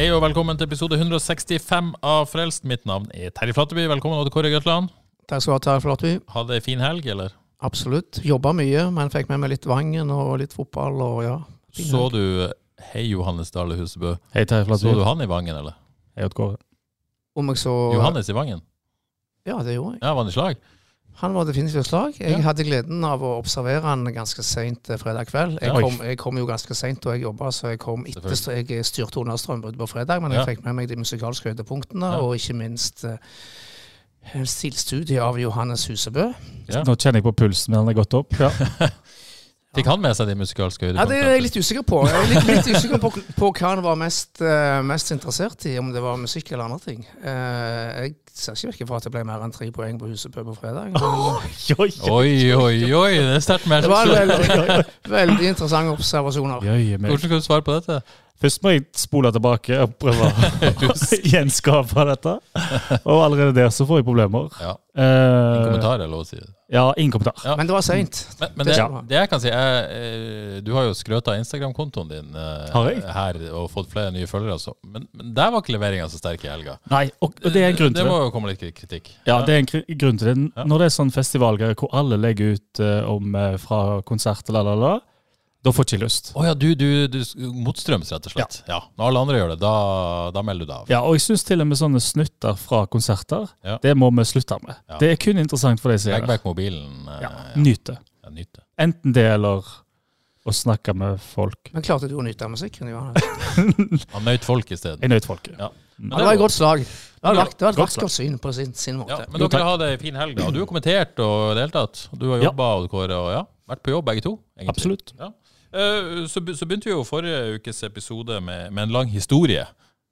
Hei og velkommen til episode 165 av Frelst. Mitt navn er Terje Flatteby. Velkommen Odd Kåre Grøtland. Takk skal du ha, Terje Flatteby. Hadde ei fin helg, eller? Absolutt. Jobba mye, men fikk med meg litt Vangen og litt fotball og ja. fin Så helg. du Hei, Johannes Dale Husebø. Hei, Terje Flatteby. Så du han i Vangen, eller? Hei, Odd Kåre. Om jeg så Johannes i Vangen? Ja, det gjorde jeg. Ja, var han i slag? Han var definitivt et slag. Jeg Ja. hadde gleden av å observere han ganske seint fredag kveld. Jeg, kom, jeg kom jo ganske seint da jeg jobba, så jeg kom etter. Jeg styrte under strømbruddet på fredag, men Ja. jeg fikk med meg de musikalske høydepunktene, Ja. og ikke minst eh, en stilstudie av Johannes Husebø. Ja. Nå kjenner jeg på pulsen min, den er gått opp. Fikk han med seg de musikalske Ja, Det er jeg litt usikker på. Jeg er litt, litt usikker på, på hva han var mest, uh, mest interessert i, om det var musikk eller andre ting. Uh, jeg ser ikke vekk fra at det ble mer enn tre poeng på huset på fredag. Oh, Oi, oi, oi! Det er sterkt mer. det var en veldig, veldig interessante observasjoner. Jøye. Hvordan kan du svare på dette? Først må jeg spole tilbake og prøve å gjenskape dette. Og allerede der så får jeg problemer. Ja, Ingen En kommentar er lov å si. Ja, ingen kommentar. Ja. Men det var seint. Men, men Det det, det jeg kan si er eh, Du har jo skrøt av Instagram-kontoen din eh, her og fått flere nye følgere. Altså. Men, men der var ikke leveringa så sterk i helga. Nei, og det er en grunn til Det Det må jo komme litt kritikk. Ja, det er en grunn til det. Når det er sånn festivalgreier hvor alle legger ut eh, om eh, fra konsert, la, la, la, da får jeg ikke lyst. Oh, ja, du, du, du motstrøms, rett og slett. Ja. Når alle andre gjør det, da, da melder du deg av. Ja, og jeg syns til og med sånne snutter fra konserter, Ja. det må vi slutte med. Ja. Det er kun interessant for de som gjør det. vekk mobilen. eh, Ja, ja. Nyt det. Ja, nyt det. Enten det eller å snakke med folk. Men klarte du å nyte av musikken? Han nøyt folk i stedet. Jeg nøt folket. Ja. Ja, det var et godt slag. Det var, Ja, vakt- det var et vakkert syn på sin, sin måte. Ja, men dere hadde ei fin helg, da. Du har kommentert og i det hele tatt. Og du har Ja. jobba og Kåre, og ja, vært på jobb begge to. egentlig. Absolutt. Ja. Eh, Så, så begynte vi jo forrige ukes episode med, med en lang historie.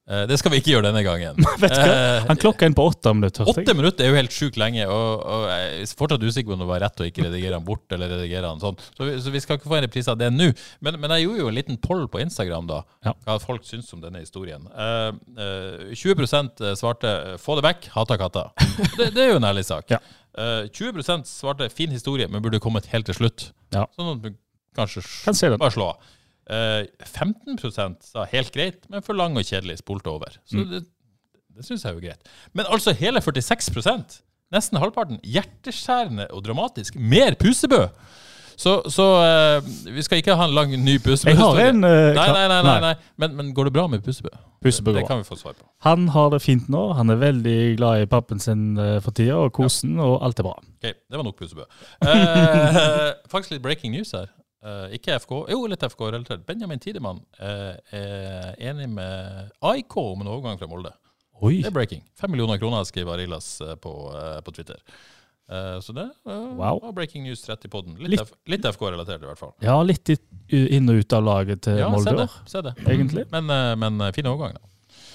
Eh, Det skal vi ikke gjøre denne gangen. Eh, Han klokka inn på åtte minutter. Åtte minutter er jo helt sjukt lenge, og, og jeg er fortsatt usikker på om det var rett å ikke redigere han bort, eller redigere han sånn. Så vi, så vi skal ikke få en reprise av det nå. Men, men jeg gjorde jo en liten poll på Instagram, da, Ja. hva folk syns om denne historien. Eh, eh, 20 svarte 'få det vekk, hata katta'. Det, det er jo en ærlig sak. Ja. Eh, 20% svarte 'fin historie, men burde kommet helt til slutt'. Ja. Sånn at kanskje Kan se den. bare slå av. Eh, 15% sa helt greit, men for lang og kjedelig, spolte over. Så Mm. det, det syns jeg er jo greit. Men altså hele 46% nesten halvparten, hjerteskjærende og dramatisk. Mer Pusebø! Så, så uh, vi skal ikke ha en lang ny Pusebø. Jeg har en eh, nei, nei, nei, nei. nei. Men, men går det bra med Pusebø? Pusebø Det det kan vi få svar på. Han har det fint nå. Han er veldig glad i pappen sin for tida, og kosen, og alt er bra. Ok, Det var nok Pusebø. Uh, faktisk litt breaking news her. Eh, ikke FK, jo litt FK-relatert. Benjamin Tidemann uh, er enig med AIK om en overgang fra Molde. Oi. Det er breaking. Fem millioner kroner skriver Arilas eh, på, på Twitter. Eh, så det Wow. var breaking news rett i podden. Litt, Litt- litt FK-relatert, i hvert fall. Ja, litt i- inn og ut av laget til Ja, se Molde, det. Se det. Men, men fin overgang, da.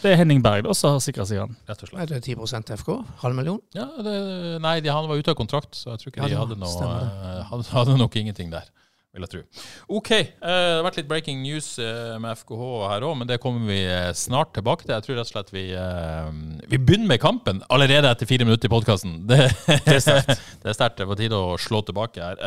Det er Henning Berg da, som har sikra seg han. Rett og slett. Er det 10 FK? Halv million? Ja, det, nei, de, han var ute av kontrakt, så jeg tror ikke Ja, de hadde noe hadde, hadde nok ingenting der, vil jeg tro. OK. eh, det har vært litt breaking news eh, med FKH her òg, men det kommer vi eh, snart tilbake til. Jeg tror rett og slett vi Vi begynner med kampen allerede etter fire minutter i podkasten. Det, det er sterkt. det er sterkt. Det er på tide å slå tilbake her.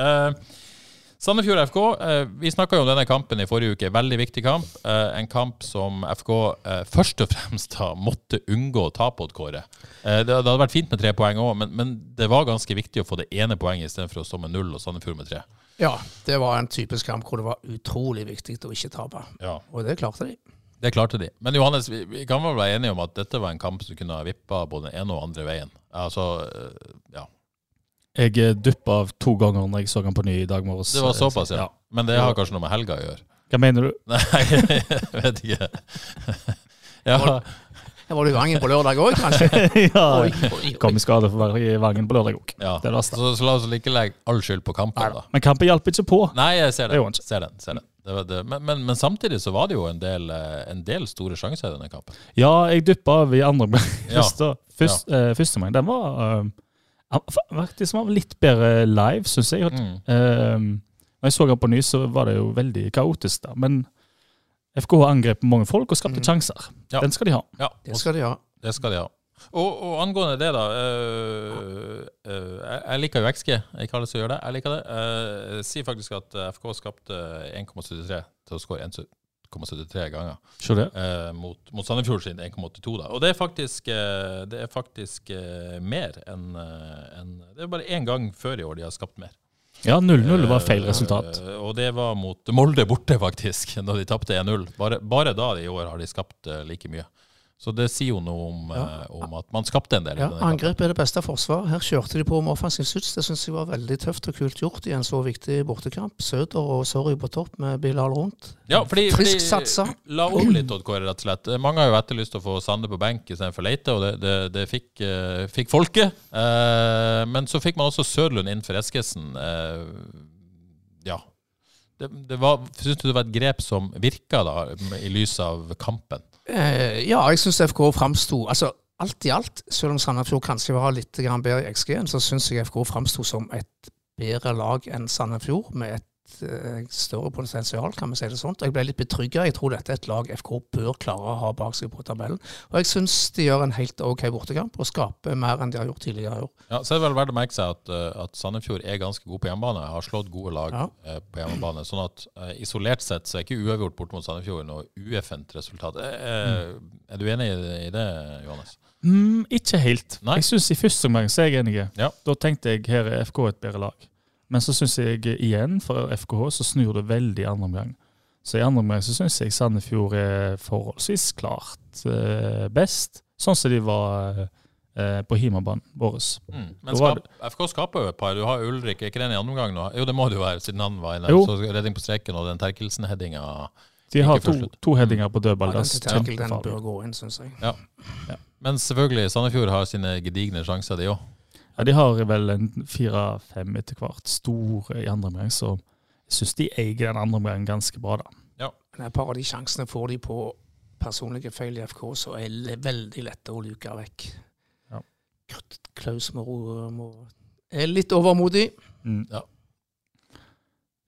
Sandefjord FK, eh, vi snakka jo om denne kampen i forrige uke. Veldig viktig kamp. Eh, en kamp som FK eh, først og fremst da måtte unngå å tape mot Kåre. Det, hadde vært fint med tre poeng òg, men, men det var ganske viktig å få det ene poenget istedenfor å stå med null og Sandefjord med tre. Ja, det var en typisk kamp hvor det var utrolig viktig å ikke tape. Ja. Og det klarte de. Det klarte de. Men Johannes, vi, vi kan vel være enige om at dette var en kamp som kunne ha vippa både den ene og andre veien. Altså, ja. Jeg eh, duppa av to ganger når jeg så han på ny i dag morges. Det var såpass, ja. Men det har kanskje noe med helga å gjøre. Hva mener du? Nei, jeg vet ikke. Ja, Var du i Vangen på lørdag òg, kanskje? ja, Oi, oi, oi. kom i skade for å være i Vangen på lørdag òg. Ja. Så, så la oss ikke legge all skyld på kampen, da. Men kampen hjalp ikke på. Nei, jeg ser Det. Ser den, ser den. Det var det. Men, men, men samtidig så var det jo en del, eh, en del store sjanser i denne kampen. Ja, jeg duppa av i andre omgang. Ja. Første, først, eh, første omgang, den var eh, fa- faktisk var litt bedre live, syns jeg. Mm. Uh, når jeg så ham på ny, så var det jo veldig kaotisk da, Men FK angrep mange folk og skapte sjanser. Ja. Den skal de ha. Ja, Det skal de ha. det skal de ha. Og, og angående det, da. øh, øh, jeg, liker jo XG. Jeg kaller det som gjør det. Jeg liker det. Øh, Jeg sier faktisk at FK skapte 1,73 til å skåre 1,73 ganger. Eh, mot, mot Sandefjord sin 1,82. da. Og det er faktisk, eh, det er faktisk eh, mer enn en, Det er bare én gang før i år de har skapt mer. Ja, 0-0 var feil resultat. Eh, og det var mot Molde borte, faktisk, da de tapte 1-0. Bare, bare da i år har de skapt eh, like mye. Så det sier jo noe om, eh, om at man skapte en del. Ja. Angrep er det beste forsvar. Her kjørte de på med offensiv suits. Det syns jeg var veldig tøft og kult gjort i en så viktig bortekamp. Søder og Sorry på topp med Bilal rundt. Ja, fordi, Frisk satsa. La om litt, Odd Kåre, rett og slett. Mange har jo etterlyst å få Sande på benk istedenfor Leite, og det, det, det fikk, uh, fikk folket. Uh, men så fikk man også Sødlund inn for Eskesen. Ja. Det, det var, Syns du det var et grep som virka, da, i lys av kampen? Eh, ja, jeg syns FK framsto altså, Alt i alt, selv om Sandefjord kanskje var litt bedre i XG-en, så syns jeg FK framsto som et bedre lag enn Sandefjord, med et eh, større potensial, kan vi si det sånt. Jeg ble litt betrygga. Jeg tror dette er et lag FK bør klare å ha bak seg på tabellen. Og jeg syns de gjør en helt OK bortekamp og skaper mer enn de har gjort tidligere i år. Ja, så er det vel verdt å merke seg at, eh, at Sandefjord er ganske god på hjemmebane. Har slått gode lag Ja. eh, på hjemmebane. Sånn at eh, isolert sett så er ikke uavgjort bort mot Sandefjord noe ueffent resultat. Eh, eh, Er du enig i det, Johannes? Mm, ikke helt. Nei. Jeg synes I første omgang så er jeg enig. Ja. Da tenkte jeg her er FK et bedre lag. Men så syns jeg igjen, for FKH, så snur det veldig i andre omgang. Så i andre omgang så syns jeg Sandefjord er forholdsvis klart eh, best, sånn som de var eh, på Himabanen vår. Mm. Men skap, FK skaper jo et par. Du har Ulrik, er ikke den i andre omgang nå? Jo, det må det jo være, siden han var inne. Jo. Så redning på streken og den Terkelsen-headinga. De har to, to headinger på dødball. Ja, den den bør gå inn, syns jeg. Men selvfølgelig, Sandefjord har sine gedigne sjanser, de òg. Ja, de har vel en fire-fem etter hvert store i andre omgang, så jeg syns de eier den andre omgangen ganske bra, da. Ja. Men et par av de sjansene får de på personlige feil i FK, så er det veldig lette å luke vekk. Ja. Klaus må, må er litt overmodig. Mm. Ja.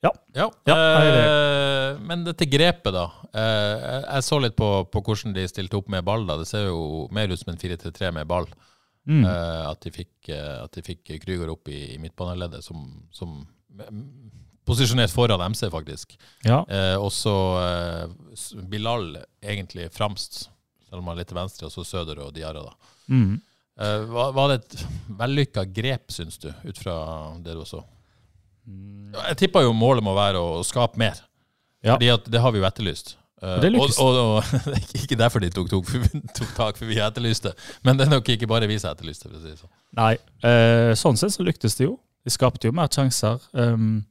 Ja, ja. ja eh, men dette grepet, da. Eh, jeg- så litt på, på hvordan de stilte opp med ball. da. Det ser jo mer ut som en 4-3 med ball. Mm. Uh, at, de fikk, uh, at de fikk Krüger opp i, i midtbaneleddet, som, som mm, posisjonert foran MC, faktisk. Ja. Eh, og så eh, Bilal egentlig fremst, selv om han er litt til venstre, og så Søder og Diarra. da. Mm. Eh, var, var det et vellykka grep, syns du, ut fra det du så? Mm. Jeg tippa jo målet må være å skape mer, Ja. Fordi at det har vi jo etterlyst. Og det og, og, og, ikke derfor de tok, tok, tok tak, for vi etterlyste. Men det er nok ikke bare vi som etterlyste. For å si det sånn. Nei, eh, sånn sett så lyktes det jo. De skapte jo mer sjanser. Um,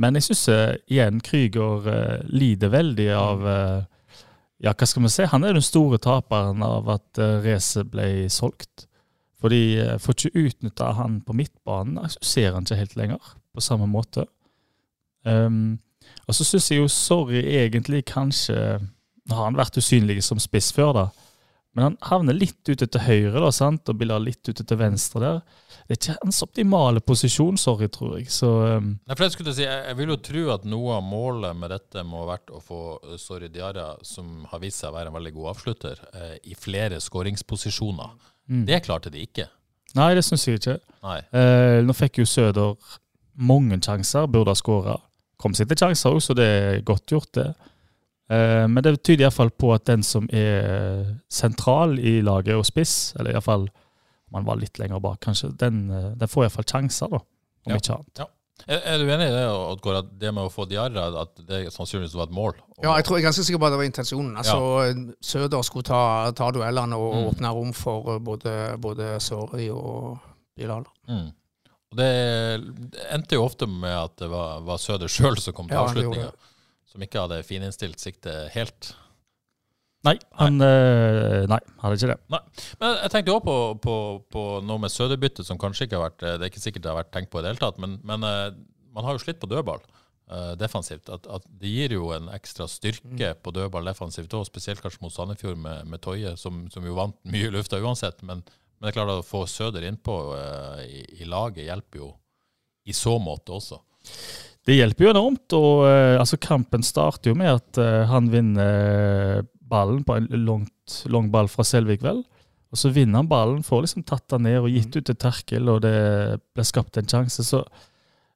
men jeg syns eh, igjen Krüger lider veldig av eh, Ja, hva skal vi si? Han er den store taperen av at uh, racet ble solgt. For de eh, får ikke utnytta han på midtbanen. Jeg ser han ikke helt lenger på samme måte. Um, og så syns jeg jo Sorry egentlig kanskje Nå har han vært usynlig som spiss før, da. Men han havner litt ute til høyre, da, sant? og biller litt ute til venstre der. Det er ikke hans optimale posisjon, sorry, tror jeg. Så um, Nei, for jeg, skulle si, jeg, jeg vil jo tro at noe av målet med dette må ha vært å få eh, Sorry Diarra, som har vist seg å være en veldig god avslutter, eh, i flere skåringsposisjoner. mm. Det klarte de ikke. Nei, det syns jeg ikke. Eh, nå fikk jo Søder mange sjanser, burde ha skåra. Kom seg til sjanser òg, så det er godt gjort, det. Eh, men det tyder iallfall på at den som er sentral i laget og spiss, eller iallfall om han var litt lenger bak, kanskje, den, eh, den får iallfall sjanser, da. Om Ja. ikke annet. Er, er du enig i det, Oddgård, at det med å få Diarra, at det sannsynligvis var et mål? Ja, jeg tror jeg er ganske sikker på at det var intensjonen. Altså, Søder skulle ta, ta duellene og Mm. åpne rom for både, både Sorry og Bilal. Mm. Og det endte jo ofte med at det var, var Søder sjøl som kom til Ja, avslutninga. Som ikke hadde fininnstilt siktet helt. Nei, han eh, Nei, hadde ikke det. Nei. Men jeg tenkte òg på, på, på noe med Søderbytte som kanskje ikke har vært Det er ikke sikkert det har vært tenkt på i det hele tatt, men, men eh, man har jo slitt på dødball uh, defensivt. At, at Det gir jo en ekstra styrke Mm. på dødball defensivt òg, spesielt kanskje mot Sandefjord med, med Toje, som, som jo vant mye i lufta uansett. Men, men det er klart å få Søder innpå uh, i, i laget hjelper jo i så måte også. Det hjelper jo enormt. og uh, altså Kampen starter jo med at uh, han vinner ballen på en langt, lang ball fra Selvik, vel. Og så vinner han ballen, får liksom tatt den ned og gitt ut til Terkel, og det blir skapt en sjanse. Så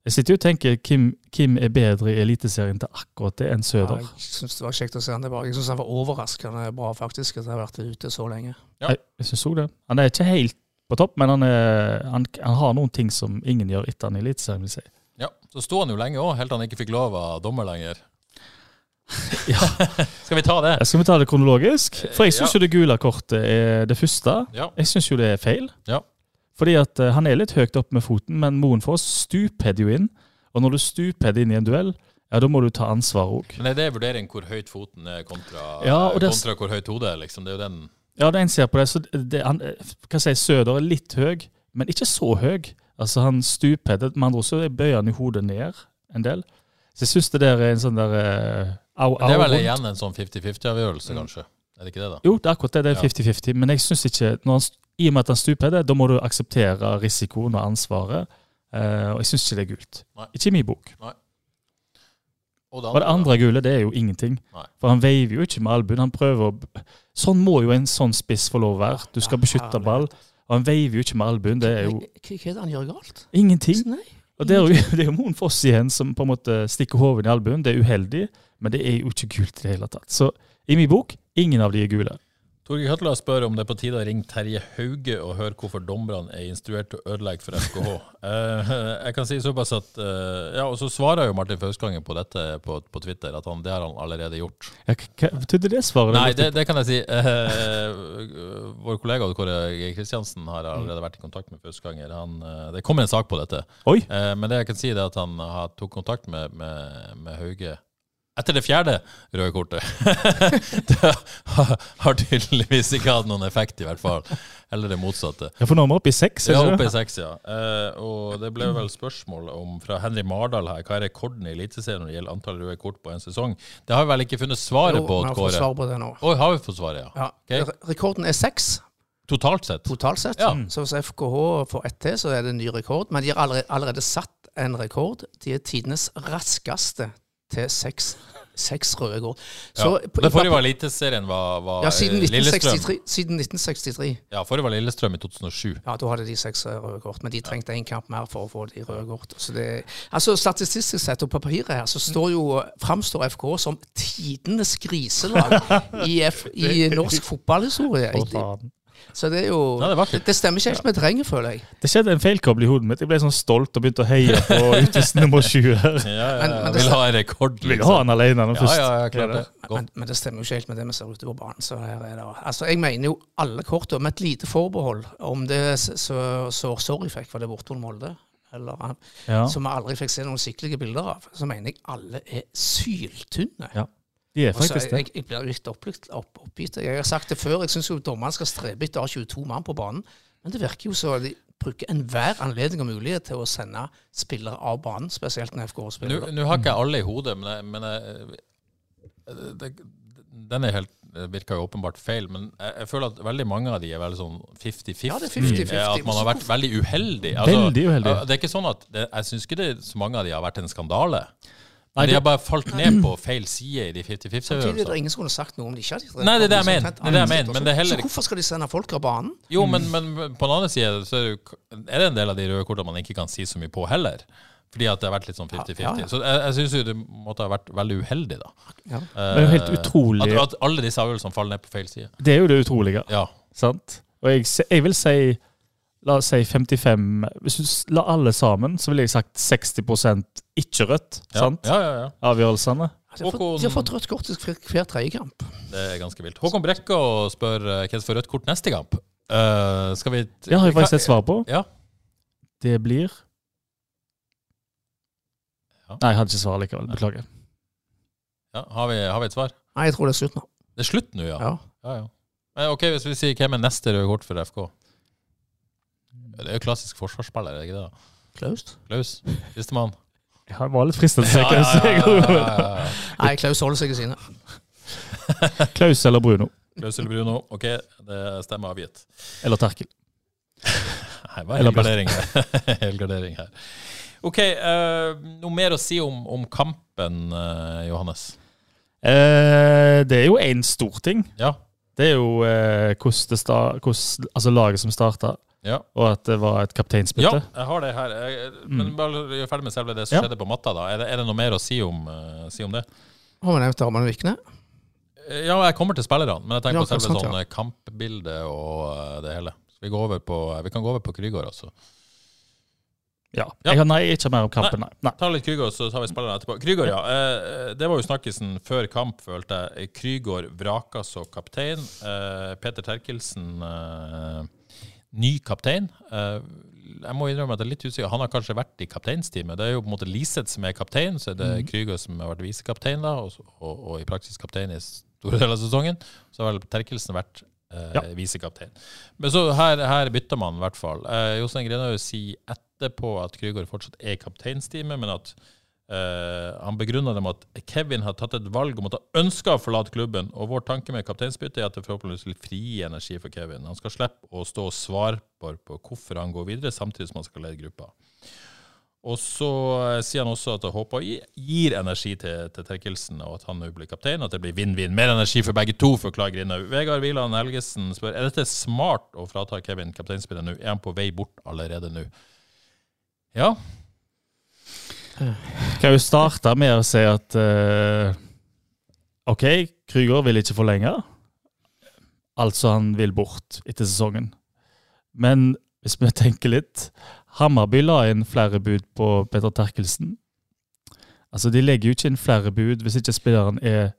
jeg sitter jo og tenker hvem, hvem er bedre i Eliteserien til akkurat det enn Ja, Søder? jeg syns det var kjekt å se han tilbake. Jeg syns han var overraskende bra, faktisk, at han har vært ute så lenge. Ja. Jeg, jeg synes også det. Han er ikke helt på topp, men han, er, han, han har noen ting som ingen gjør etter han i Eliteserien, vil jeg si. Ja, Så sto han jo lenge òg, helt til han ikke fikk lov av dommer lenger. Ja. Skal vi ta det? Skal vi ta det kronologisk? For jeg syns Ja. jo det gule kortet er det første. Ja. Jeg syns jo det er feil. Ja. Fordi at uh, han er litt høyt opp med foten, men Moen Foss stupheader jo inn. Og når du stupheader inn i en duell, ja, da må du ta ansvar òg. Men er det vurdering hvor høyt foten er kontra, Ja, og det- kontra hvor høyt hodet er? liksom? Det er jo den Ja, det en ser på det, så det, han, eh, hva sier Søder er litt høy, men ikke så høy. Altså Han stupheader, med andre ord så bøyer han i hodet ned en del. Så jeg syns det der er en sånn der uh, au, au Det er vel rundt. igjen en sånn 50-50-avgjørelse, kanskje? Er det ikke det, da? Jo, det er akkurat det. Det er Ja. 50-50. Men jeg syns ikke når han, I og med at han stuper det, da må du akseptere risikoen og ansvaret. Uh, og jeg syns ikke det er gult. Nei. Ikke i min bok. Og Og det andre gule, det er jo ingenting. Nei. For han veiver jo ikke med albuen. Han prøver å Sånn må jo en sånn spiss få lov å være. Du skal Ja, beskytte ball. Og han veiver jo ikke med albuen. Det er jo Hva hva er det han gjør galt? ingenting. Nei. Og det er jo, det er jo Moen Foss igjen som på en måte stikker hodet i albuen. Det er uheldig, men det er jo ikke gult i det hele tatt. Så i min bok, ingen av de er gule. Torgeir Høtla spør om det er på tide å ringe Terje Hauge og høre hvorfor dommerne er instruert til å ødelegge for FKH. Eh, jeg kan si såpass at eh, Ja, og så svarer jo Martin Fauskanger på dette på, på Twitter, at han, det har han allerede gjort. Ja, hva betydde det svaret? Nei, det, det kan jeg si. Eh, vår kollega Kåre. Kristiansen har allerede vært i kontakt med Fauskanger. Han, eh, Det kommer en sak på dette. Oi! Eh, men det jeg kan si, er at han har tok kontakt med, med, med Hauge etter det fjerde røde kortet. det har- tydeligvis ikke hatt noen effekt, i hvert fall. Eller det motsatte. Ja, for nå er vi oppe i seks. Ja, er oppe i seks, ja. Eh, og det ble vel spørsmål om fra Henry Mardal her. Hva er rekorden i Eliteserien når det gjelder antall røde kort på en sesong? Det har vi vel ikke funnet svaret Jo, på, vi har fått svar på det nå. Oi, har vi fått svaret, ja? Ja. Okay. Rekorden er seks Totalt sett? totalt sett. Ja. Så hvis FKH får ett til, så er det en ny rekord. Men de har allerede, allerede satt en rekord. De er tidenes raskeste til seks, seks røde. Ja. Så på- Det forrige var Eliteserien, var, var ja, siden eh, Lillestrøm. 1963, siden 1963. Ja, forrige var Lillestrøm i 2007. Ja, da hadde de seks eh, røde kort, men de trengte én kamp mer for å få de røde kort. Så det, altså Statistisk sett og på papiret her, så står jo, framstår FK som tidenes griselag i, F, i norsk fotballhistorie. Så det er jo Ja, det er. Det stemmer ikke helt med terrenget, føler jeg. Det skjedde en feilkabel i hodet mitt. Jeg ble sånn stolt og begynte å heie på utvist nummer 20 her. Ja, ja, Men- ja. men det- Vil ha en rekord, liksom. Vil ha han alene nå først. ja, ja, klart det. Men, men det stemmer jo ikke helt med det vi ser utover banen. Så her er det, altså Jeg mener jo alle kortene, med et lite forbehold, om det så, så sorry fikk for det borte Molde, eller Ja. som vi aldri fikk se noen skikkelige bilder av, så mener jeg alle er syltynne. Ja, De er faktisk det. jeg, jeg blir litt oppgitt. Opp, opp, Jeg har sagt det før, jeg syns dommerne skal strebe etter å ha 22 mann på banen. Men det virker jo så de bruker enhver anledning og mulighet til å sende spillere av banen, spesielt når FK spiller. nå har ikke jeg alle i hodet, men, jeg, men jeg, det, den er helt, det virker jo åpenbart feil. Men jeg, føler at veldig mange av de er veldig sånn 50-50. Ja, det er 50-50. At man har vært veldig uheldig. Altså, Veldig uheldig. Det er ikke sånn at det, Jeg syns ikke det, så mange av de har vært en skandale. Nei, de har bare falt ned på feil side i de Samtidig er 50-50-øvelsene. det er ingen som kunne sagt noe om de ikke hadde Nei, det er det jeg mener. Det er det jeg mener, men det er heller Så hvorfor skal de sende folk av banen? Jo, men, men på den andre side så er det, en del av de røde kortene man ikke kan si så mye på heller. Fordi at det har vært litt sånn 50-50. Ja, ja, ja. Så jeg, jeg syns jo det måtte ha vært veldig uheldig, da. Ja. Det er jo helt Eh, utrolig. At, at alle disse avgjørelsene faller ned på feil side. Det er jo det utrolige. Ja. Sant? Og jeg, jeg vil si La oss si 55 Hvis du la alle sammen, så ville jeg sagt 60 ikke rødt. Ja, Sant? ja, ja, ja. Avgjørelsene. De har fått, Håkon- de har fått rødt kort i hver, tredje kamp. Det er ganske vilt. Håkon Brekka spør eh, hvem som får rødt kort neste kamp. Uh, skal vi Ja, har jeg faktisk et svar på. Ja. Det blir Ja. Nei, jeg hadde ikke svar likevel. Beklager. ja har, vi, har vi et svar? Nei, jeg tror det er slutt nå. Det er slutt nå, ja. Ja. ja, ja. Men ok, Hvis vi sier hvem er neste røde kort for FK? Det er jo klassisk forsvarsspiller, er det ikke det? Klaus? Klaus? Sistemann? Jeg var litt fristet til å Ja, si ja, ja, Klaus. ja, ja, ja. Nei, Klaus holder seg i sine. Klaus eller Bruno. Klaus eller Bruno? Ok, det stemmer avgitt. Eller Terkel. Nei, hva er helgardering her? her. Ok, uh, noe mer å si om, om kampen, uh, Johannes? Uh, det er jo én stor ting. Ja. Det er jo hvordan det sta, hvordan, altså laget som starta, Ja. og at det var et Ja, jeg har det her. Jeg, men bare gjør ferdig med selve det som Ja. skjedde på matta. da. Er det, er det noe mer å si om, uh, si om det? Har vi nevnt Arman Vikne? Eh, Ja, jeg kommer til spillerne, men jeg tenker Ja, på selve sant, ja. sånn eh, kampbildet og uh, det hele. Så vi, går over på, vi kan gå over på Krygård, altså. Ja. Ja. Jeg har, nei, ikke mer om kampen, nei. nei. Ta litt Krygård, så tar vi spillerne etterpå. Krygård, ja. Det var jo snakkisen før kamp, følte jeg. Krygård vraka så kaptein. Eh, Peter Terkelsen, eh, ny kaptein. Eh, jeg må innrømme at jeg er litt usikker. Han har kanskje vært i kapteinsteamet. Det er jo på en måte Liseth som er kaptein, så er det Krygård som har vært visekaptein, da, og, og, og i praksis kaptein i store deler av sesongen. Så har vel Terkelsen vært eh, Ja. visekaptein. Men så her, her bytter man i hvert fall. Eh, Jostein Grenhaug sier etterpå at Krüger fortsatt er i kapteinsteamet, men at eh, han begrunna det med at Kevin har tatt et valg om at han ønsker å forlate klubben, og vår tanke med kapteinsbytte er at det forhåpentligvis vil frigi energi for Kevin. Han skal slippe å stå og svare på, hvorfor han går videre, samtidig som han skal lede gruppa. Og så eh, sier han også at han håper gir energi til, til Terkelsen, og at han nå blir kaptein, at det blir vinn-vinn. Mer energi for begge to, forklarer Grinaug. Vegard Wieland Helgesen spør er dette smart å frata Kevin kapteinspillet nå. Er han på vei bort allerede nå? Ja. Kan jo starte med å si at uh, OK, Krüger vil ikke forlenge. Altså han vil bort etter sesongen. Men hvis vi tenker litt Hammarby la inn flere bud på Petter Terkelsen. Altså De legger jo ikke inn flere bud hvis ikke spilleren er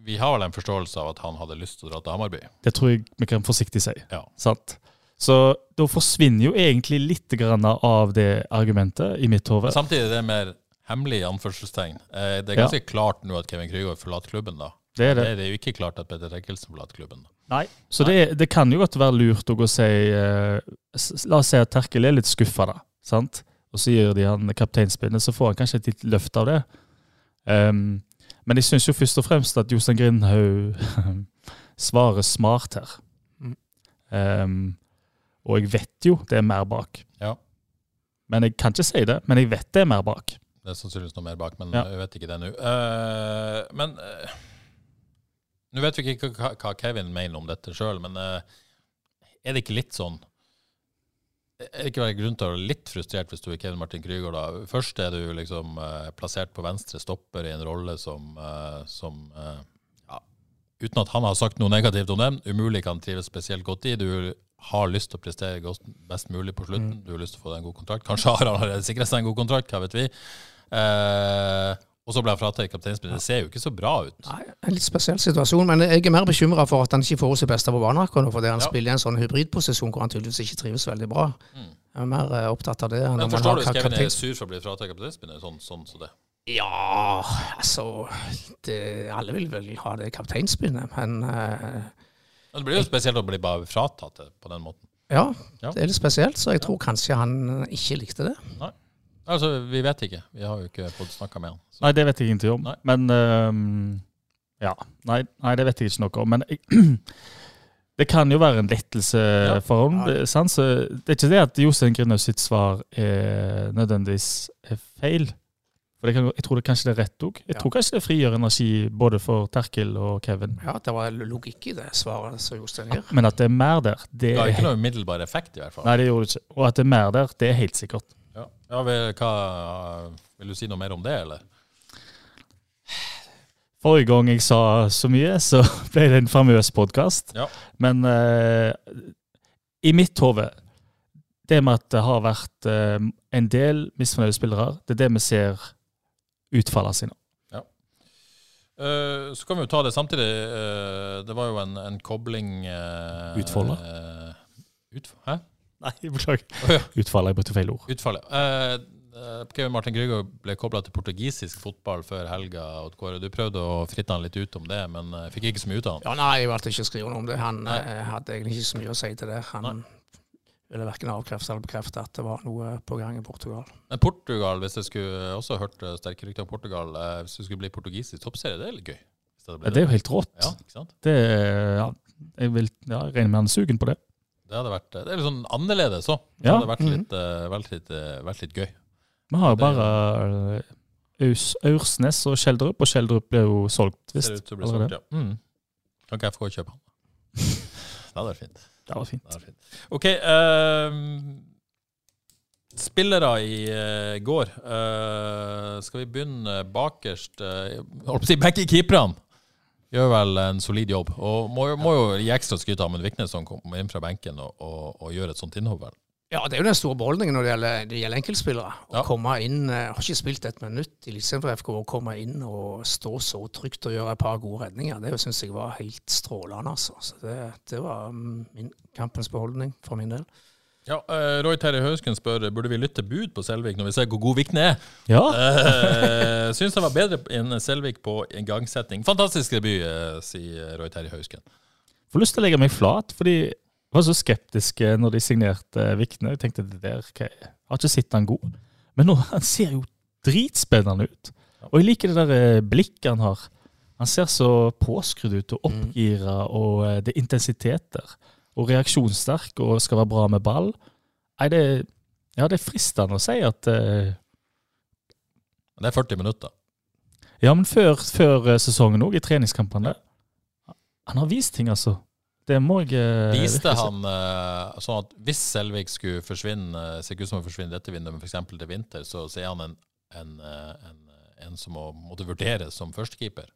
Vi har vel en forståelse av at han hadde lyst til å dra til Hammarby? Det tror jeg vi kan forsiktig si. Ja. Sant? Så da forsvinner jo egentlig litt grann av det argumentet i mitt hode. Samtidig er det mer hemmelig, i anførselstegn. Eh, Det er Ja. ganske klart nå at Kevin Krygård forlater klubben, da. Det er det. Det er jo ikke klart at Petter Terkelsen forlater klubben. da. Nei. Så det, det kan jo godt være lurt å gå og si eh, La oss si at Terkel er litt skuffa, da. Sant? Og så gir de han kapteinspinnet, så får han kanskje et lite løft av det. Um, men jeg syns jo først og fremst at Jostein Grindhaug svarer smart her. Mm. Ehm, og jeg vet jo det er mer bak. Ja. Men jeg kan ikke si det, men jeg vet det er mer bak. Det er sannsynligvis noe mer bak, men Ja. jeg vet ikke det nå. Uh, men uh, Nå vet vi ikke hva, hva Kevin mener om dette sjøl, men uh, er det ikke litt sånn Er det ikke grunn til å være litt frustrert hvis du er Kevin Martin Krüger, da? Først er du liksom plassert på venstre stopper i en rolle som, som Uten at han har sagt noe negativt om dem, umulig kan trives spesielt godt i. Du har lyst til å prestere godt, best mulig på slutten. Du har lyst til å få deg en god kontrakt. Kanskje har han allerede sikret seg en god kontrakt, hva vet vi. Eh, og så ble han fratatt kapteinspillet. Det ser jo ikke så bra ut. Nei, En litt spesiell situasjon, men jeg er mer bekymra for at han ikke får sitt beste på banen akkurat nå, fordi han Ja. spiller i en sånn hybridposisjon hvor han tydeligvis ikke trives veldig bra. Mm. Jeg er mer eh, opptatt av det. Men forstår du hvis Kevin er sur for å bli fratatt kapteinspillet? Sånn, sånn så det. Ja, altså det, Alle vil vel ha det kapteinspinnet, men uh, det blir jo spesielt å bli bare fratatt det på den måten. ja, Ja. det er litt spesielt. Så jeg tror kanskje han ikke likte det. Nei. Altså, vi vet ikke. Vi har jo ikke fått snakka med han. Så. Nei, det vet jeg ingenting om. Nei. Men øhm, Ja. Nei, nei, det vet jeg ikke noe om. Men det kan jo være en lettelse for ham. Ja. det- det er ikke det at Jostein Grinaug sitt svar er nødvendigvis er feil. For det kan, jeg tror det kanskje det er rett òg. Jeg Ja. tror kanskje det frigjør energi både for Terkel og Kevin. Ja, Det var logikk i det svaret som Jostein gir. Men at det er mer der, det ga er ikke noe umiddelbar effekt, i hvert fall. Nei, det gjorde det ikke. Og at det er mer der, det er helt sikkert. Ja. Ja, vil, hva, vil du si noe mer om det, eller? Forrige gang jeg sa så mye, så ble det en famøs podkast. Ja. Men uh, i mitt hode Det med at det har vært eh, en del misfornøyde spillere, det er det vi ser utfallet sine. Eh, så kan vi jo ta det samtidig. Uh, det var jo en, en kobling uh, Utfoldet? utf Hæ? Nei, beklager. Oh, ja. Utfallet, jeg brukte feil ord. Utfallet. Eh, Eh, Kevin Martin Grygård ble kobla til portugisisk fotball før helga. Du prøvde å fritte han litt ut om det, men eh, fikk ikke så mye ut av han. Ja, nei, jeg valgte ikke å skrive noe om det. Han eh, hadde egentlig ikke så mye å si til det. Han Nei. Ville verken avkrefte eller bekrefte at det var noe på gang i Portugal. Men Portugal, hvis jeg skulle også hørt eh, sterke rykter om Portugal, eh, hvis du skulle bli portugisisk toppserie, det er litt gøy. Hvis det, Ja, det er jo helt rått. Ja, ikke sant? Det, ja, jeg vil ja, jeg regner med han er sugen på det. Det hadde vært det er litt sånn annerledes òg. Det Ja. hadde vært Mhm. litt, eh, vært litt, eh, vært litt gøy. Vi har jo bare eh, Aursnes og Skjeldrup, og Skjeldrup ble jo solgt, Ser visst. ut til å bli solgt, ja. Mm. Kan ikke FK kjøpe han? det hadde vært fint. Det var fint. Det var fint. OK. Uh, spillere i uh, går. Uh, skal vi begynne bakerst? Uh, holdt på å si begge keeperne gjør vel en solid jobb. Og må, må jo gi ekstra skryt av Amund Viknes som kommer inn fra benken og, og, og gjør et sånt innhopp. vel. Ja, det er jo den store beholdningen når det gjelder, det gjelder enkeltspillere. Å Ja. komme inn, eh, Har ikke spilt et minutt i Eliteserien for FK, å komme inn og stå så trygt og gjøre et par gode redninger, det syns jeg var helt strålende. altså. Så det, det var mm, min, kampens beholdning for min del. Ja, uh, Roy Terje Hausken spør burde vi lytte bud på Selvik når vi ser hvor god Vikne er. Ja, Uh, Syns han var bedre enn Selvik på igangsetting. Fantastisk debut, uh, sier Roy Terje Hausken. får lyst til å legge meg flat, fordi var så skeptisk eh, når de signerte Vikne. Jeg tenkte det der, okay. jeg har ikke sett han god. Men nå, han ser jo dritspennende ut. Og jeg liker det der eh, blikket han har. Han ser så påskrudd ut og oppgira, og eh, det er intensiteter. Og reaksjonssterk og skal være bra med ball. Nei, det, ja, det er fristende å si at uh, Det er 40 minutter. Ja, men før, før eh, sesongen òg, i treningskampene Han har vist ting, altså. Det må jeg eh, Viste han eh, sånn at hvis Selvik skulle forsvinne, eh, ser ikke ut som å forsvinne dette vinduet, men f.eks. til vinter, så så er han en, en, en, en som må måtte vurderes som førstekeeper.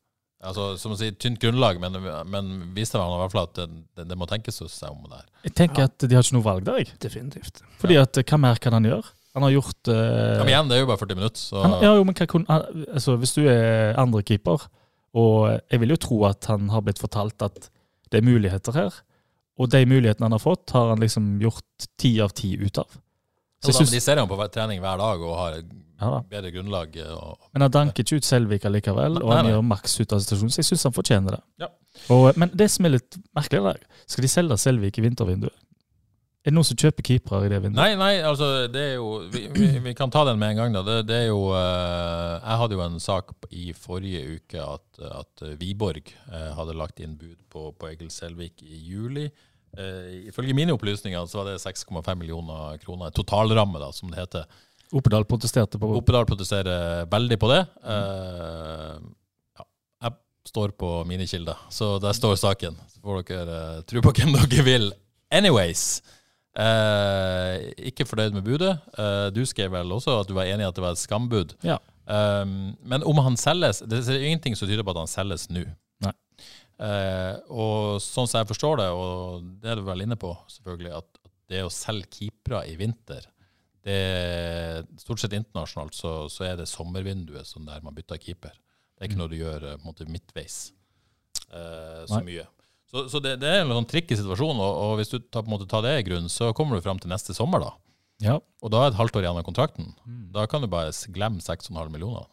Altså, som å si, tynt grunnlag, men, men viste han i hvert fall at det, det, det må tenkes seg om det her. Jeg tenker at de har ikke noe valg der, jeg. Definitivt. Fordi at eh, hva mer kan han gjøre? Han har gjort uh, Ja, men igjen, det er jo bare 40 minutter, så han, ja, jo, men hva kun, altså, Hvis du er andrekeeper, og jeg vil jo tro at han har blitt fortalt at det er muligheter her, og de mulighetene han har fått, har han liksom gjort ti av ti ut av. Så jeg synes, de ser ham på trening hver dag og har et ja, bedre grunnlag. eh, Og, Men han danker ikke ut Selvik likevel, og Nei, han nei. gjør maks ut av situasjonen, så jeg syns han fortjener det. Ja. Og, men det som er litt merkelig, der, skal de selge Selvik i vintervinduet? Er det noen som kjøper keepere i det vinduet? Nei, nei, altså det er jo Vi, vi, vi kan ta den med en gang. da Det, det er jo eh, Jeg hadde jo en sak i forrige uke at, at Wiborg eh, hadde lagt inn bud på, på Egil Selvik i juli. Eh, ifølge mine opplysninger så var det 6,5 millioner kroner. Totalramme, da, som det heter. Oppedal protesterte på Oppedal protesterer veldig på det. Eh, ja, jeg står på mine kilder, så der står saken. Så får dere eh, tro på hvem dere vil. Anyways. Eh, ikke fornøyd med budet. Eh, du skrev vel også at du var enig i at det var et skambud. Ja. Eh, men om han selges Det er ingenting som tyder på at han selges nå. Eh, og sånn som jeg forstår det, og det er du vel inne på, selvfølgelig, at det å selge keepere i vinter det Stort sett internasjonalt så, så er det sommervinduet som der man bytter keeper. Det er ikke noe du gjør eh, måte midtveis eh, så Nei. mye. Så, så det, det er en sånn tricky situasjon, og, og hvis du tar, på en måte, tar det i grunn, så kommer du fram til neste sommer, da. Ja. Og da er et halvt år igjen av kontrakten. Da kan du bare glemme 6,5 millioner.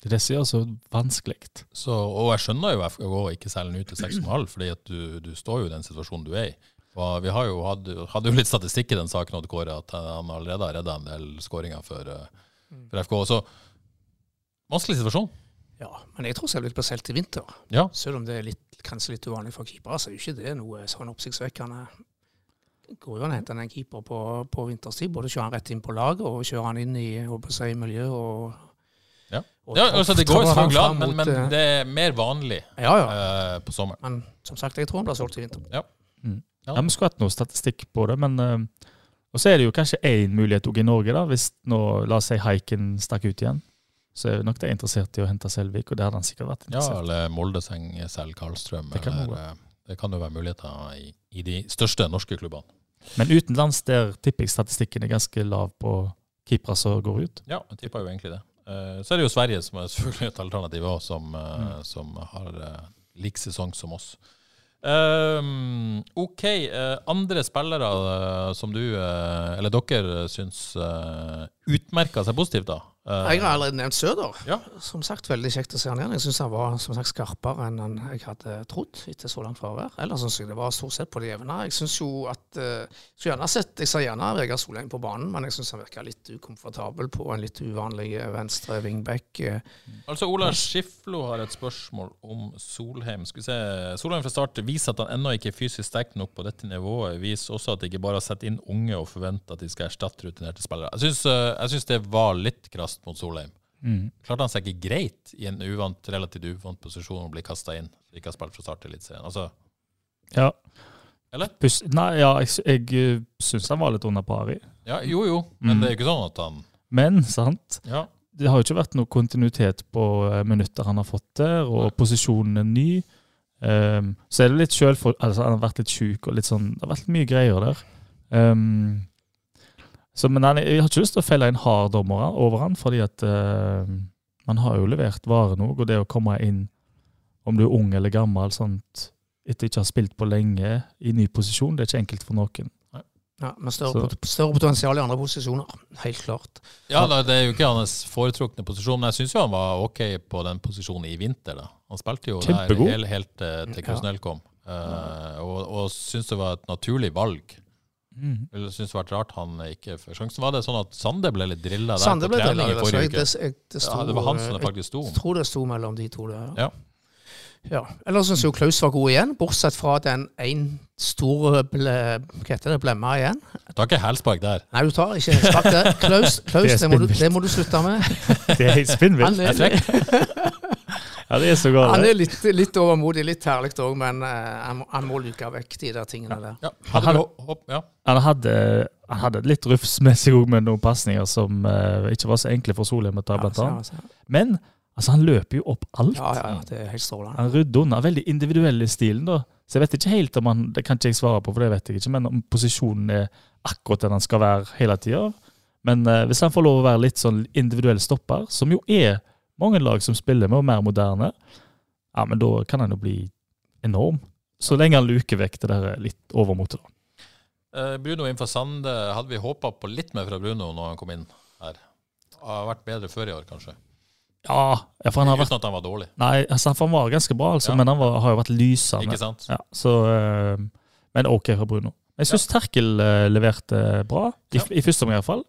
Det er det som gjør så vanskelig. Så, og jeg skjønner jo FKH ikke selger den ut til 6,5, fordi at du, du står jo i den situasjonen du er i. Og vi har jo hatt, hadde jo litt statistikk i den saken, Odd Kåre, at han allerede har redda en del skåringer for, eh, for FK. Så vanskelig situasjon. Ja, men jeg tror Selvik blir plassert i vinter. Ja. Selv om det er litt, kanskje litt uvanlig for keepere, så er jo ikke det noe sånn oppsiktsvekkende. Går jo an å hente en keeper på, på vinterstid. Både kjøre han rett inn på laget og kjøre han inn i si, miljøet og, Ja. og Ja, altså Det går jo han glad, men, men eh, det er mer vanlig Ja, ja. Uh, på sommeren. Men som sagt, jeg tror han blir solgt i vinter. Ja. Ja, Vi skulle hatt noe statistikk på det, men uh, Og så er det jo kanskje én mulighet også i Norge, da, hvis nå, la oss si Haiken stakk ut igjen. Så er nok de interessert i å hente Selvik, og det hadde han sikkert vært interessert Ja, eller Moldeseng, Sel, Karlstrøm. Det kan eller, eh, det kan jo være muligheter i, i de største norske klubbene. Men utenlands der tipper jeg statistikken er ganske lav på keepere som går ut. Ja, jeg tipper jo egentlig det. Eh, Så er det jo Sverige som er selvfølgelig et alternativ òg, som, eh, Mm. som har lik sesong som oss. Um, OK. andre spillere som du, eller dere, syns utmerka seg positivt, da? Eh, Jeg har allerede nevnt Søder. Ja. Som sagt, veldig kjekt å se han igjen. Jeg syns han var som sagt, skarpere enn han jeg hadde trodd etter så langt fravær. Ellers syns jeg det var stort sett på det jevne. Jeg syns jo at uh, så gjerne sett, Jeg ser gjerne Vegard Solheim på banen, men jeg syns han virka litt ukomfortabel på en litt uvanlig eh, venstre wingback. eh. Altså, Ola Skiflo har et spørsmål om Solheim. Skal vi se. Solheim fra start viser at han ennå ikke er fysisk sterk nok på dette nivået. Viser også at det ikke bare har sett inn unge og forventer at de skal erstatte rutinerte spillere. Jeg syns, eh, det var litt krast mot Solheim. Mm. Klarte han seg ikke greit i en uvant, relativt uvant posisjon å bli kasta inn? Så ikke har spilt fra start til Eliteserien. Altså, Ja. Eller? Pus nei, ja, jeg, jeg uh, syns han var litt under pari. ja, jo, jo, men Mm. det er ikke sånn at han Men, sant Ja. Det har jo ikke vært noe kontinuitet på eh, minutter han har fått der, og posisjonen er ny. Um, så er det litt for, altså Han har vært litt sjuk og litt sånn Det har vært mye greier der. Ehm, så, men han, jeg har ikke lyst til å felle en hard dommer over han, fordi at uh, man har jo levert vare nå. Og det å komme inn, om du er ung eller gammel, sånt, etter ikke å ha spilt på lenge, i ny posisjon, det er ikke enkelt for noen. Ja, Men større, større potensial i andre posisjoner. Helt klart. Ja, da, Det er jo ikke hans foretrukne posisjon, men jeg syns jo han var ok på den posisjonen i vinter. da. Han spilte jo Kjempegod. der helt, helt eh, til Ja. Krusnell kom, uh, og, og syns det var et naturlig valg. Mm. Eller syns det var rart han ikke får sjansen. Var det sånn at Sande ble litt drilla der Sande på ble trening drillet, i det, forrige uke? det, jeg, det sto, Ja, det var han som det faktisk sto. Jeg tror det sto mellom de to der. Ja. ja. Ellers syns jo Klaus var god igjen, bortsett fra den én store ble, hva heter det, blemma igjen. Du tar ikke hælspark der. Nei, du tar ikke hælspark der. Klaus, Klaus Det det, må du, det må du slutte med. Det er helt spinnvilt. Jeg Ja, det er så han er litt, litt overmodig, litt herlig òg, men eh, han, må- han må luke vekk de der tingene der. Ja, Han hadde hadde- håp, ja. Han hadde, han hadde litt rufs med seg òg med noen pasninger som uh, ikke var så enkle for Solheim å ta, blant annet. Men altså, han løper jo opp alt. ja, ja, ja, det er helt strålende. Han rydder unna. Veldig individuell i stilen, da. Så jeg vet ikke helt om han Det kan ikke jeg svare på, for det vet jeg ikke. Men om posisjonen er akkurat den han skal være hele tida. Men eh, hvis han får lov å være litt sånn individuell stopper, som jo er mange lag som spiller med, og mer moderne, ja, men da kan han jo bli enorm. Så lenge han luker vekk det der litt overmotet. da. Eh, Bruno innenfor Sande, hadde vi håpa på litt mer fra Bruno når han kom inn her? Har vært bedre før i år, kanskje? Ja, ja, for han har vært Uten at han var dårlig. Nei, altså, han var ganske bra, altså, Ja. men han var, har jo vært lysende. Ikke sant? Ja, så, eh, men OK fra Bruno. Jeg syns Terkel eh, leverte bra, i, Ja. i første omgang iallfall.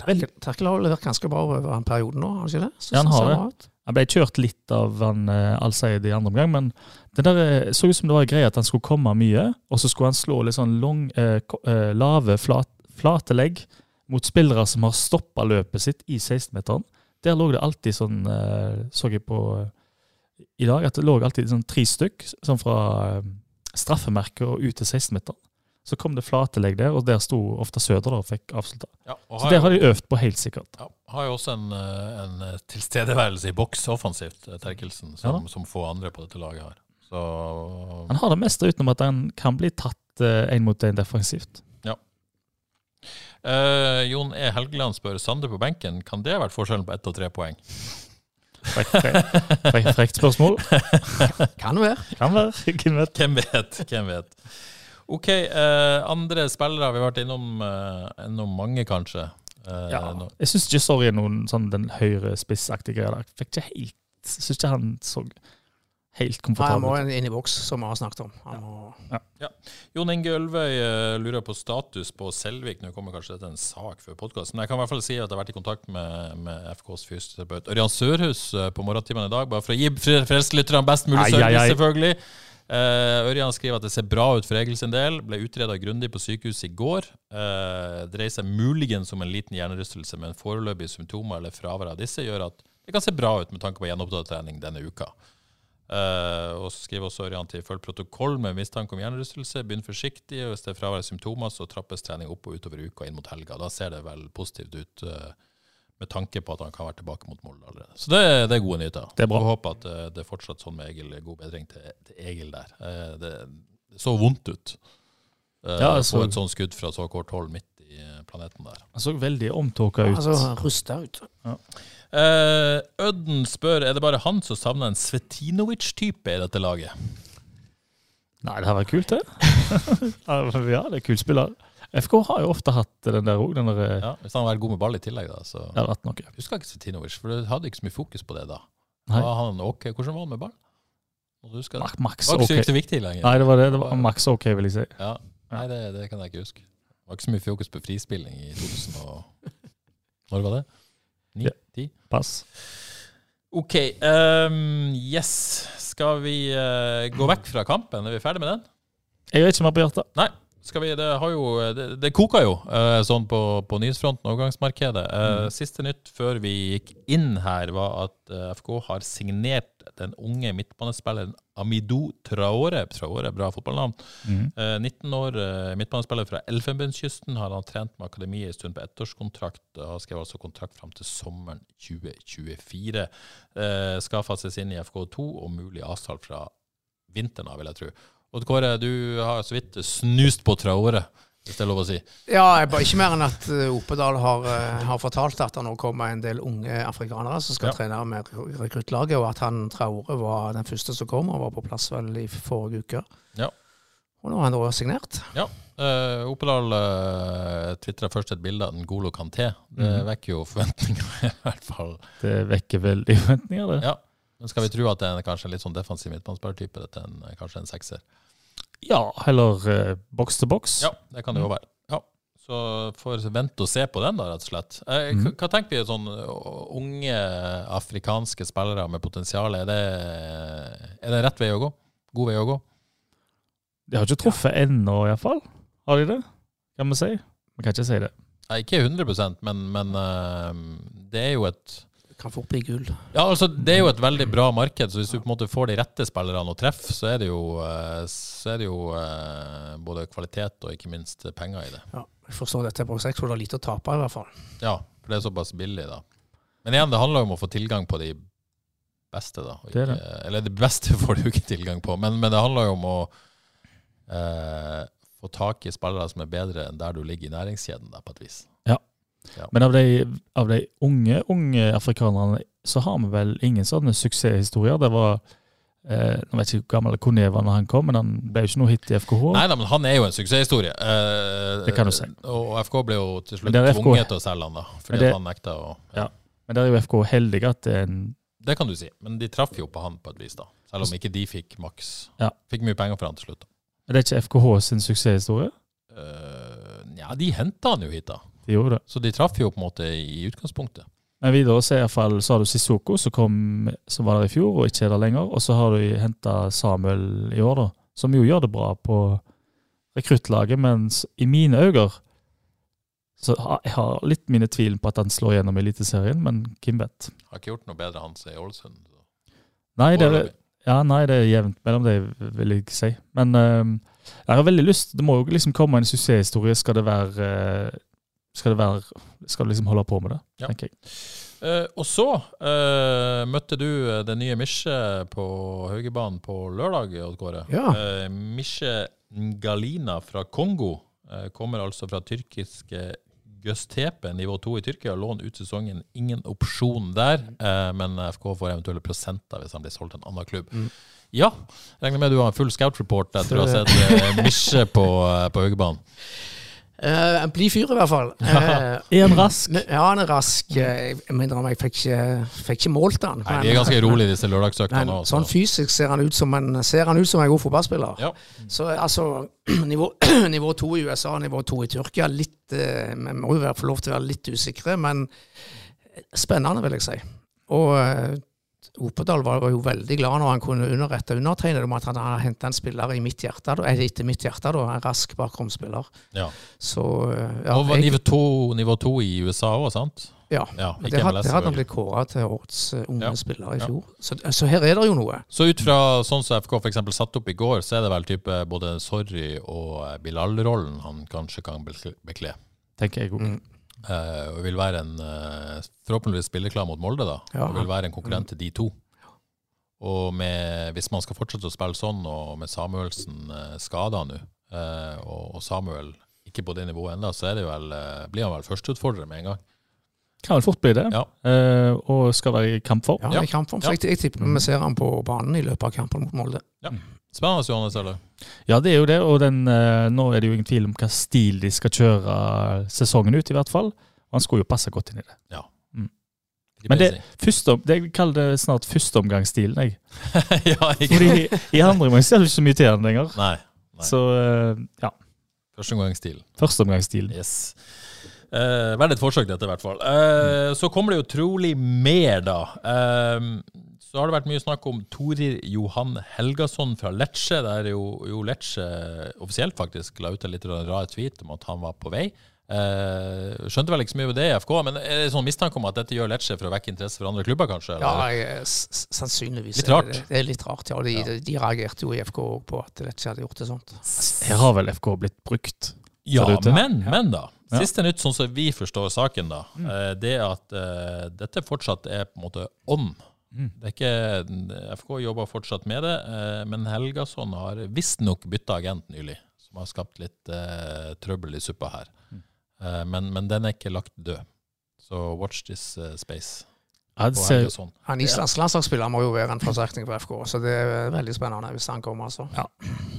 Terkel Terkel har levert ganske bra over en periode nå, har han ikke det? Så Ja, han har det. Han ble kjørt litt av han uh, i andre omgang, men det der eh, så ut som det var greia at han skulle komme mye, og så skulle han slå litt sånn long, eh, eh, lave, flat, flate legg mot spillere som har stoppa løpet sitt i 16-meteren. Der lå det alltid sånn, så jeg på i dag, at det lå alltid sånn tre stykk, sånn fra straffemerket og ut til 16-meteren. Så kom det flatelegg der, og der sto ofte Søder og fikk avslutta. Ja, og Så det har de øvd på helt sikkert. Ja, har jo også en, eh, en eh, tilstedeværelse i boks offensivt, eh, Terkelsen, som, ja. som få andre på dette laget har. Så Han har det meste utenom at han kan bli tatt én mot én defensivt. Eh, Jon E. Helgeland spør Sander på benken. Kan det ha vært forskjellen på ett og tre poeng? Frekt, frekt, frekt, frekt spørsmål. Kan være. Kan være. Hvem vet? Hvem vet? Hvem vet? OK, eh, andre spillere. Vi har vært innom, eh, innom mange, kanskje. Eh, Ja. no. Jeg syns ikke er noen sånn den høyre spissaktige greia der. Fikk ikke helt Syns ikke han så helt Nei, han må inn i boks, som vi har snakket om. Han må, Jon Inge Ølvøy eh, lurer på status på Selvik. Nå kommer kanskje dette en sak før podkasten. Jeg kan i hvert fall si at jeg har vært i kontakt med, med FKs fysioterapeut Ørjan Sørhus eh, på morgentimene i dag, bare for å gi frelselytterne best mulig service, selvfølgelig. Eh, Ørjan skriver at det ser bra ut for Egil sin del. Ble utreda grundig på sykehuset i går. Uh, dreier seg muligens om en liten hjernerystelse, men foreløpige symptomer eller fravær av disse gjør at det kan se bra ut med tanke på gjenopptatt-trening denne uka. Uh, og så skriver også Ørjan til følg protokoll med mistanke om hjernerystelse. Begynn forsiktig, hvis det er fravær av symptomer, så trappes trening opp og utover uka inn mot helga. Da ser det vel positivt ut eh, med tanke på at han kan være tilbake mot Molde allerede. Så det, det er gode nyheter. Det er bra. Jeg håper at eh, det er fortsatt sånn med Egil. God bedring til, til Egil der. Eh, det, det så vondt ut. Uh, Ja, Få På et sånt skudd fra så kort hold midt i eh, planeten der. Han så veldig omtåka ut. altså, rusta ut. Eh, Ødden spør er det bare han som savner en Svetinovic-type i dette laget. Nei, det har vært kult, det. ja, det er kult spiller. FK har jo ofte hatt den der òg. Ja. Ja, hvis han hadde vært god med ball i tillegg, da. Så. Jeg har hatt noe. Jeg husker ikke Setinovic, for du hadde ikke så mye fokus på det da. Nei. Var han ok? Hvordan var han med ball? Du huske det? Max Det var ikke så ok. så viktig lenger. Nei, det var det. Det var maks ok, vil jeg si. Ja. Nei, det, det kan jeg ikke huske. Det var ikke så mye fokus på frispilling i 2000 og Når var det? Ni? Ja. Ti? Pass. OK. Um, yes. Skal vi uh, gå vekk fra kampen? Er vi ferdig med den? Jeg vet ikke mer på hjertet. Nei. Vi, det, har jo, det, det koker jo eh, sånn på, på nyhetsfronten, overgangsmarkedet. Mm. Siste nytt før vi gikk inn her, var at eh, FK har signert den unge midtbanespilleren Amidou Traore. Traore, bra fotballnavn. Mm. 19 år, eh, midtbanespiller fra Elfenbenskysten. Har han trent med akademiet en stund på ettårskontrakt. Har skrevet altså kontrakt fram til sommeren 2024. Eh, skal fases inn i FK2 og mulig avtale fra vinteren av, vil jeg tro. Odd Kåre, du har så vidt snust på Traore, hvis det er lov å si. Ja, jeg bare ikke mer enn at eh, Opedal har, eh, har fortalt at det nå kommer en del unge afrikanere som skal Ja. trene med rekruttlaget, og at han Traore var den første som kom, og var på plass vel i forrige uke. Ja. Og nå har han da signert. Ja. Uh, Opedal uh, tvitra først et bilde av Ngolo Kanté. Det mm. vekker jo forventninger, i hvert fall. Det vekker veldig forventninger, det. Ja. Men skal vi tro at det er kanskje en litt sånn defensiv midtbanespillertype? Dette er en, kanskje en sekser? Ja, heller eh, boks til boks. Ja, det kan det jo være. Ja. Så får vi vente og se på den, da, rett og slett. Eh, mm. hva- tenker vi sånn unge afrikanske spillere med potensial? Er det, er det rett vei å gå? God vei å gå? De har ikke truffet ennå, iallfall. Har de det? Kan vi si? Vi kan ikke si det. Nei, ikke 100% men, men uh, det er jo et Kan fort bli gull. Ja, altså Det er jo et veldig bra marked, så hvis du på en måte får de rette spillerne å treffe, så er det jo, eh, så er det jo eh, både kvalitet og ikke minst penger i det. Ja, jeg forstår dette på seks, hvor det er lite å tape, i hvert fall. Ja, for det er såpass billig, da. Men igjen, det handler jo om å få tilgang på de beste, da. Ikke, Det er det. Eller de beste får du ikke tilgang på, men, men det handler jo om å eh, få tak i spillere som er bedre enn der du ligger i næringskjeden, da, på et vis. Men av de, av de unge, unge afrikanerne så har vi vel ingen sånne suksesshistorier. Det var eh, Jeg vet ikke hvor gammel Kone var når han kom, men han ble jo ikke noe hit i FKH. Nei da, men han er jo en suksesshistorie. Eh, Det kan du si. Og FK ble jo til slutt tvunget til å selge han, da. Fordi det- han nekta å Ja. Men der er jo FK heldige at det er en Det kan du si, men de traff jo på han på et vis, da. Selv om ikke de fikk maks. Ja. Fikk mye penger for han til slutt. da. Men det er ikke FKH sin suksesshistorie? Eh, ja, de henta han jo hit, da. De gjorde. Så de traff jo på en måte i utgangspunktet. Men videre så, er i hvert fall, så har du Sissoko, som, kom, som var der i fjor og ikke er der lenger. Og så har du henta Samuel i år, da, som jo gjør det bra på rekruttlaget. Mens i mine øyne så jeg har litt mine tvil på at han slår gjennom i Eliteserien, men hvem vet. Har ikke gjort noe bedre han er i Ålesund. Nei, det er, ja, nei, det er jevnt mellom det, vil jeg si. Men eh, jeg har veldig lyst Det må jo liksom komme en suksesshistorie. Skal det være eh, Skal det være Skal du liksom holde på med det, Ja. tenker jeg. Eh, og så eh, møtte du eh, det nye Misje på Haugebanen på lørdag, Odd Kåre. Ja. Eh, Misje Ngalina fra Kongo eh, kommer altså fra tyrkiske Gøstepe, nivå 2 i Tyrkia. Lån ut sesongen, ingen opsjon der. Eh, men FK får eventuelle prosenter hvis han blir solgt til en annen klubb. Mm. Ja, regner med du har en full scout-report etter å ha sett eh, Misje på, eh, på Haugebanen. Eh, en blid fyr, i hvert fall. Uh, Er han rask? ja, han er rask. Jeg mener om jeg fikk ikke, fikk ikke målt han. Nei, De er ganske rolig, disse lørdagsøktene. Men også. sånn fysisk ser han ut som en, ser han ut som en god fotballspiller. Ja. Så altså, nivå, nivå to i USA, nivå to i Tyrkia, litt eh, Vi må jo få lov til å være litt usikre, men spennende, vil jeg si. Og Opedal var var jo veldig glad når han kunne underrette undertegnede om at han hadde henta en spiller i mitt hjerte, da, eller etter mitt hjerte, da, en rask bakromspiller. Ja. Så eh, ja, og var jeg- nivå to, nivå to i USA òg, sant? ja. Ja, Det had, det hadde han blitt kåra til årets eh, unge Ja. spiller i Ja. fjor. Så, så her er det jo noe. Så ut fra sånn som FK eksempel satt opp i går, så er det vel type både Sorry og eh, Bilal-rollen han kanskje kan bekle. Tenker jeg òg. Mm. Eh, og vil være en forhåpentligvis forhåpentligvis spilleklar mot Molde, da. Ja. Og vil være en konkurrent til de to. Og med, hvis man skal fortsette å spille sånn, og med Samuelsen uh, skada nå, eh, og, Samuel ikke på det nivået ennå, så er det vel, eh, blir han vel førsteutfordrer med en gang. Kan vel fort bli det. Ja. Eh, og skal være i kampform. Ja, i kampform. Så jeg, jeg tipper vi ser han på banen i løpet av kampen mot Molde. Spennende, Johannes. eller? Ja, det er jo det, og den, eh, nå er det jo ingen tvil om hva stil de skal kjøre sesongen ut, i hvert fall. Og han skulle jo passe godt inn i det. Ja. Men det, første, det jeg kaller det snart førsteomgangsstilen, jeg. ja, ikke Fordi i andre omgang ser du ikke så mye til den lenger. Nei. nei. Så eh, ja, Førsteomgangsstilen. førsteomgangsstilen. Yes. Eh, Verdt et forsøk, dette, i hvert fall. Eh, så kommer det jo trolig mer, da. Uh, så har det vært mye snakk om Torir Johan Helgason fra Lecce. Der jo, jo Lecce offisielt faktisk la ut en litt rar tweet om at han var på vei. Uh, skjønte vel ikke så mye med det i FK, men er det sånn mistanke om at dette gjør Lecce for å vekke interesse for andre klubber, kanskje? Ja, eller? s- sannsynligvis. Litt rart. Det, er litt rart, ja. De, de reagerte jo i FK òg på at Lecce hadde gjort det sånt. Her har vel FK blitt brukt. Ja, men, men da. Ja. Siste nytt, sånn som vi forstår saken, da, eh, det er at eh, dette fortsatt er på en måte on. Mm. Det er ikke, FK jobber fortsatt med det, eh, men Helgason har visstnok bytta agent nylig, som har skapt litt eh, trøbbel i suppa her. Eh, men, men den er ikke lagt død. Så watch this space. Ja, ser, Helgason. Han islandske landslagsspiller må jo være en forsterkning for FK, så det er veldig spennende hvis han kommer, altså.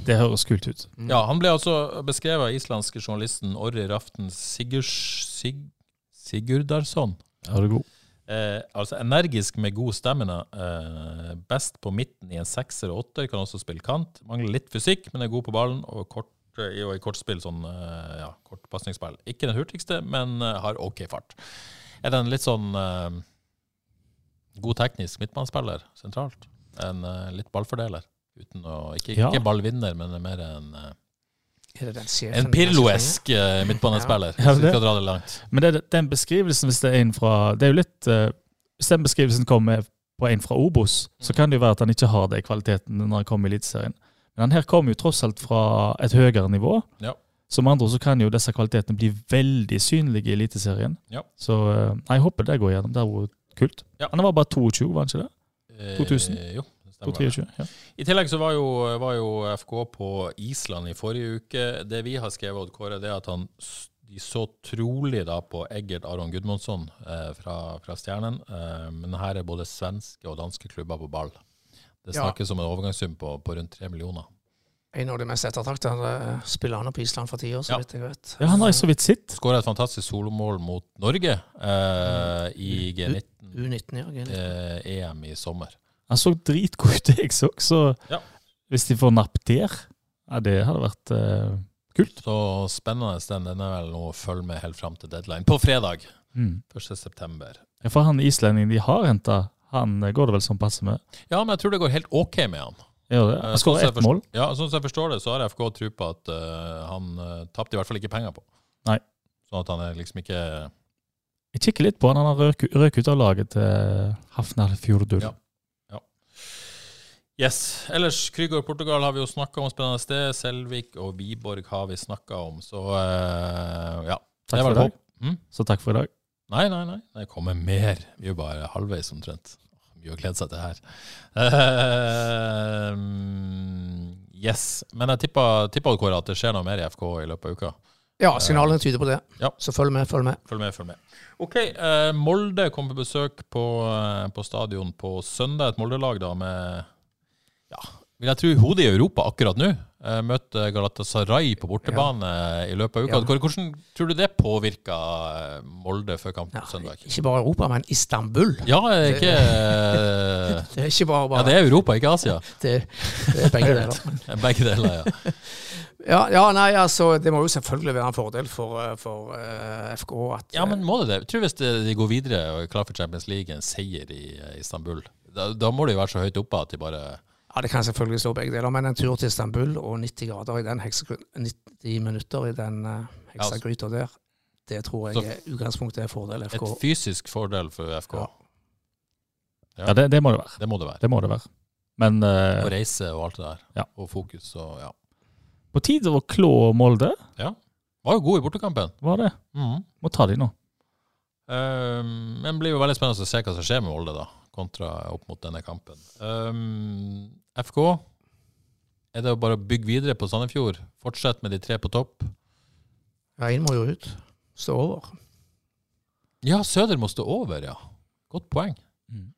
det høres kult ut. Ja, han ble altså beskrevet av islandske journalisten Orri Raften Sigurs, Sig, Sigurdarsson. Ja, det er god. Eh, altså energisk med god stemme. Eh, best på midten i en sekser og åtter. Kan også spille kant. Mangler litt fysikk, men er god på ballen. Og, kort, eh, og i kortspill sånn eh, ja, kort pasningsspill. Ikke den hurtigste, men eh, har OK fart. Er den litt sånn eh, god teknisk midtbanespiller sentralt? En uh, litt ballfordeler? Uten å, ikke, Ja. ikke ballvinner, men mer en, uh, en Pirlo-esk eh, midtbanespiller. Ja, Hvis vi skal dra det langt. Men det, den beskrivelsen, hvis det er en fra Det er jo litt uh, Hvis den beskrivelsen kommer på en fra Obos, så kan det jo være at han ikke har det i kvaliteten når han kommer i Eliteserien. Men han her kommer jo tross alt fra et høyere nivå. Ja. Så med andre ord så kan jo disse kvalitetene bli veldig synlige i Eliteserien. Ja. Så uh, jeg håper det går gjennom. Der er jo kult. Ja. Han var bare 22, var han ikke det? Eh, 2000? Jo, det 23, ja. I tillegg så var jo, var jo FK på Island i forrige uke. Det vi har skrevet, Odd Kåre, det er at han de så trolig da på Eggert Aron Gudmundsson eh, fra, fra Stjernen. Eh, men her er både svenske og danske klubber på ball. Det Ja. snakkes om en overgangssum på, på rundt tre millioner. En av de mest ettertraktede spillerne på Island for tida, så Ja. vidt jeg vet. ja, han har jo så vidt sitt. Skåra et fantastisk solomål mot Norge eh, i G19 U19, ja. G19. eh, EM i sommer. Han så dritgod ut, jeg så. Så Ja. hvis de får napp der, ja, det hadde vært eh, kult. Så spennende den. Den er vel noe å følge med helt fram til deadline. På fredag Mm. 1. september. Ja, For han islendingen de har henta, han eh, går det vel som passe med? Ja, men jeg tror det går helt OK med han. Gjør det? Eh, Han sånn skårer jeg ett mål. Ja, sånn som jeg forstår det, så har FK tro på at uh, han uh, tapte i hvert fall ikke penger på. Nei. Sånn at han er liksom ikke Jeg kikker litt på han. Han røk, røk ut av laget til Hafnarfjordur. Ja. Yes. Ellers, Krygård Portugal har vi jo snakka om spennende sted. Selvik og Wiborg har vi snakka om, så uh, ja. Takk for i dag. Hm? Så takk for i dag. Nei, nei, nei. Det kommer mer. Vi er jo bare halvveis omtrent. Mye å glede seg til her. Uh, yes. Men jeg tippa, tippa at det skjer noe mer i FK i løpet av uka. Ja, signalene tyder på det. Ja. Så følg med, følg med. Følg med, følg med. OK. Eh, Molde kom på besøk på, eh, på stadion på søndag. Et Molde-lag da med ja, vil jeg tro hodet i Europa akkurat nå. Eh, møter Galatasaray på bortebane i løpet av uka. Ja. Hvordan tror du det påvirka eh, Molde før kampen Ja, søndag? ikke bare Europa, men Istanbul. Ja, er ikke eh, Det er ikke bare Ja, det er Europa, ikke Asia. det, det er begge deler. Begge deler, ja. Ja, ja, nei, altså, det må jo selvfølgelig være en fordel for, eh, for uh, FK at Ja, men må det det? Jeg tror hvis de går videre og er klar for Champions League, en seier i eh, Istanbul, da, da må de jo være så høyt oppe at de bare Ja, Det kan selvfølgelig stå begge deler, men en tur til Istanbul og 90 grader i den 90 minutter i den uh, heksagryta der, det tror jeg er utgangspunktet er fordel Et FK. fysisk fordel for FK. Ja. Ja, det, det må det være. Det må det være. Det må det være. Men uh, Og reise og alt det der. Ja. Og fokus og ja. på tide å klå Molde, Ja. Var jo god i bortekampen. var det. Mhm. Må ta de nå. Um, men det blir jo veldig spennende å se hva som skjer med Molde, da, kontra opp mot denne kampen. Um, FK, er det å bare bygge videre på Sandefjord? Fortsette med de tre på topp? Ja, én må jo ut. Stå over. Ja, Søder må stå over, ja. Godt poeng. Mm.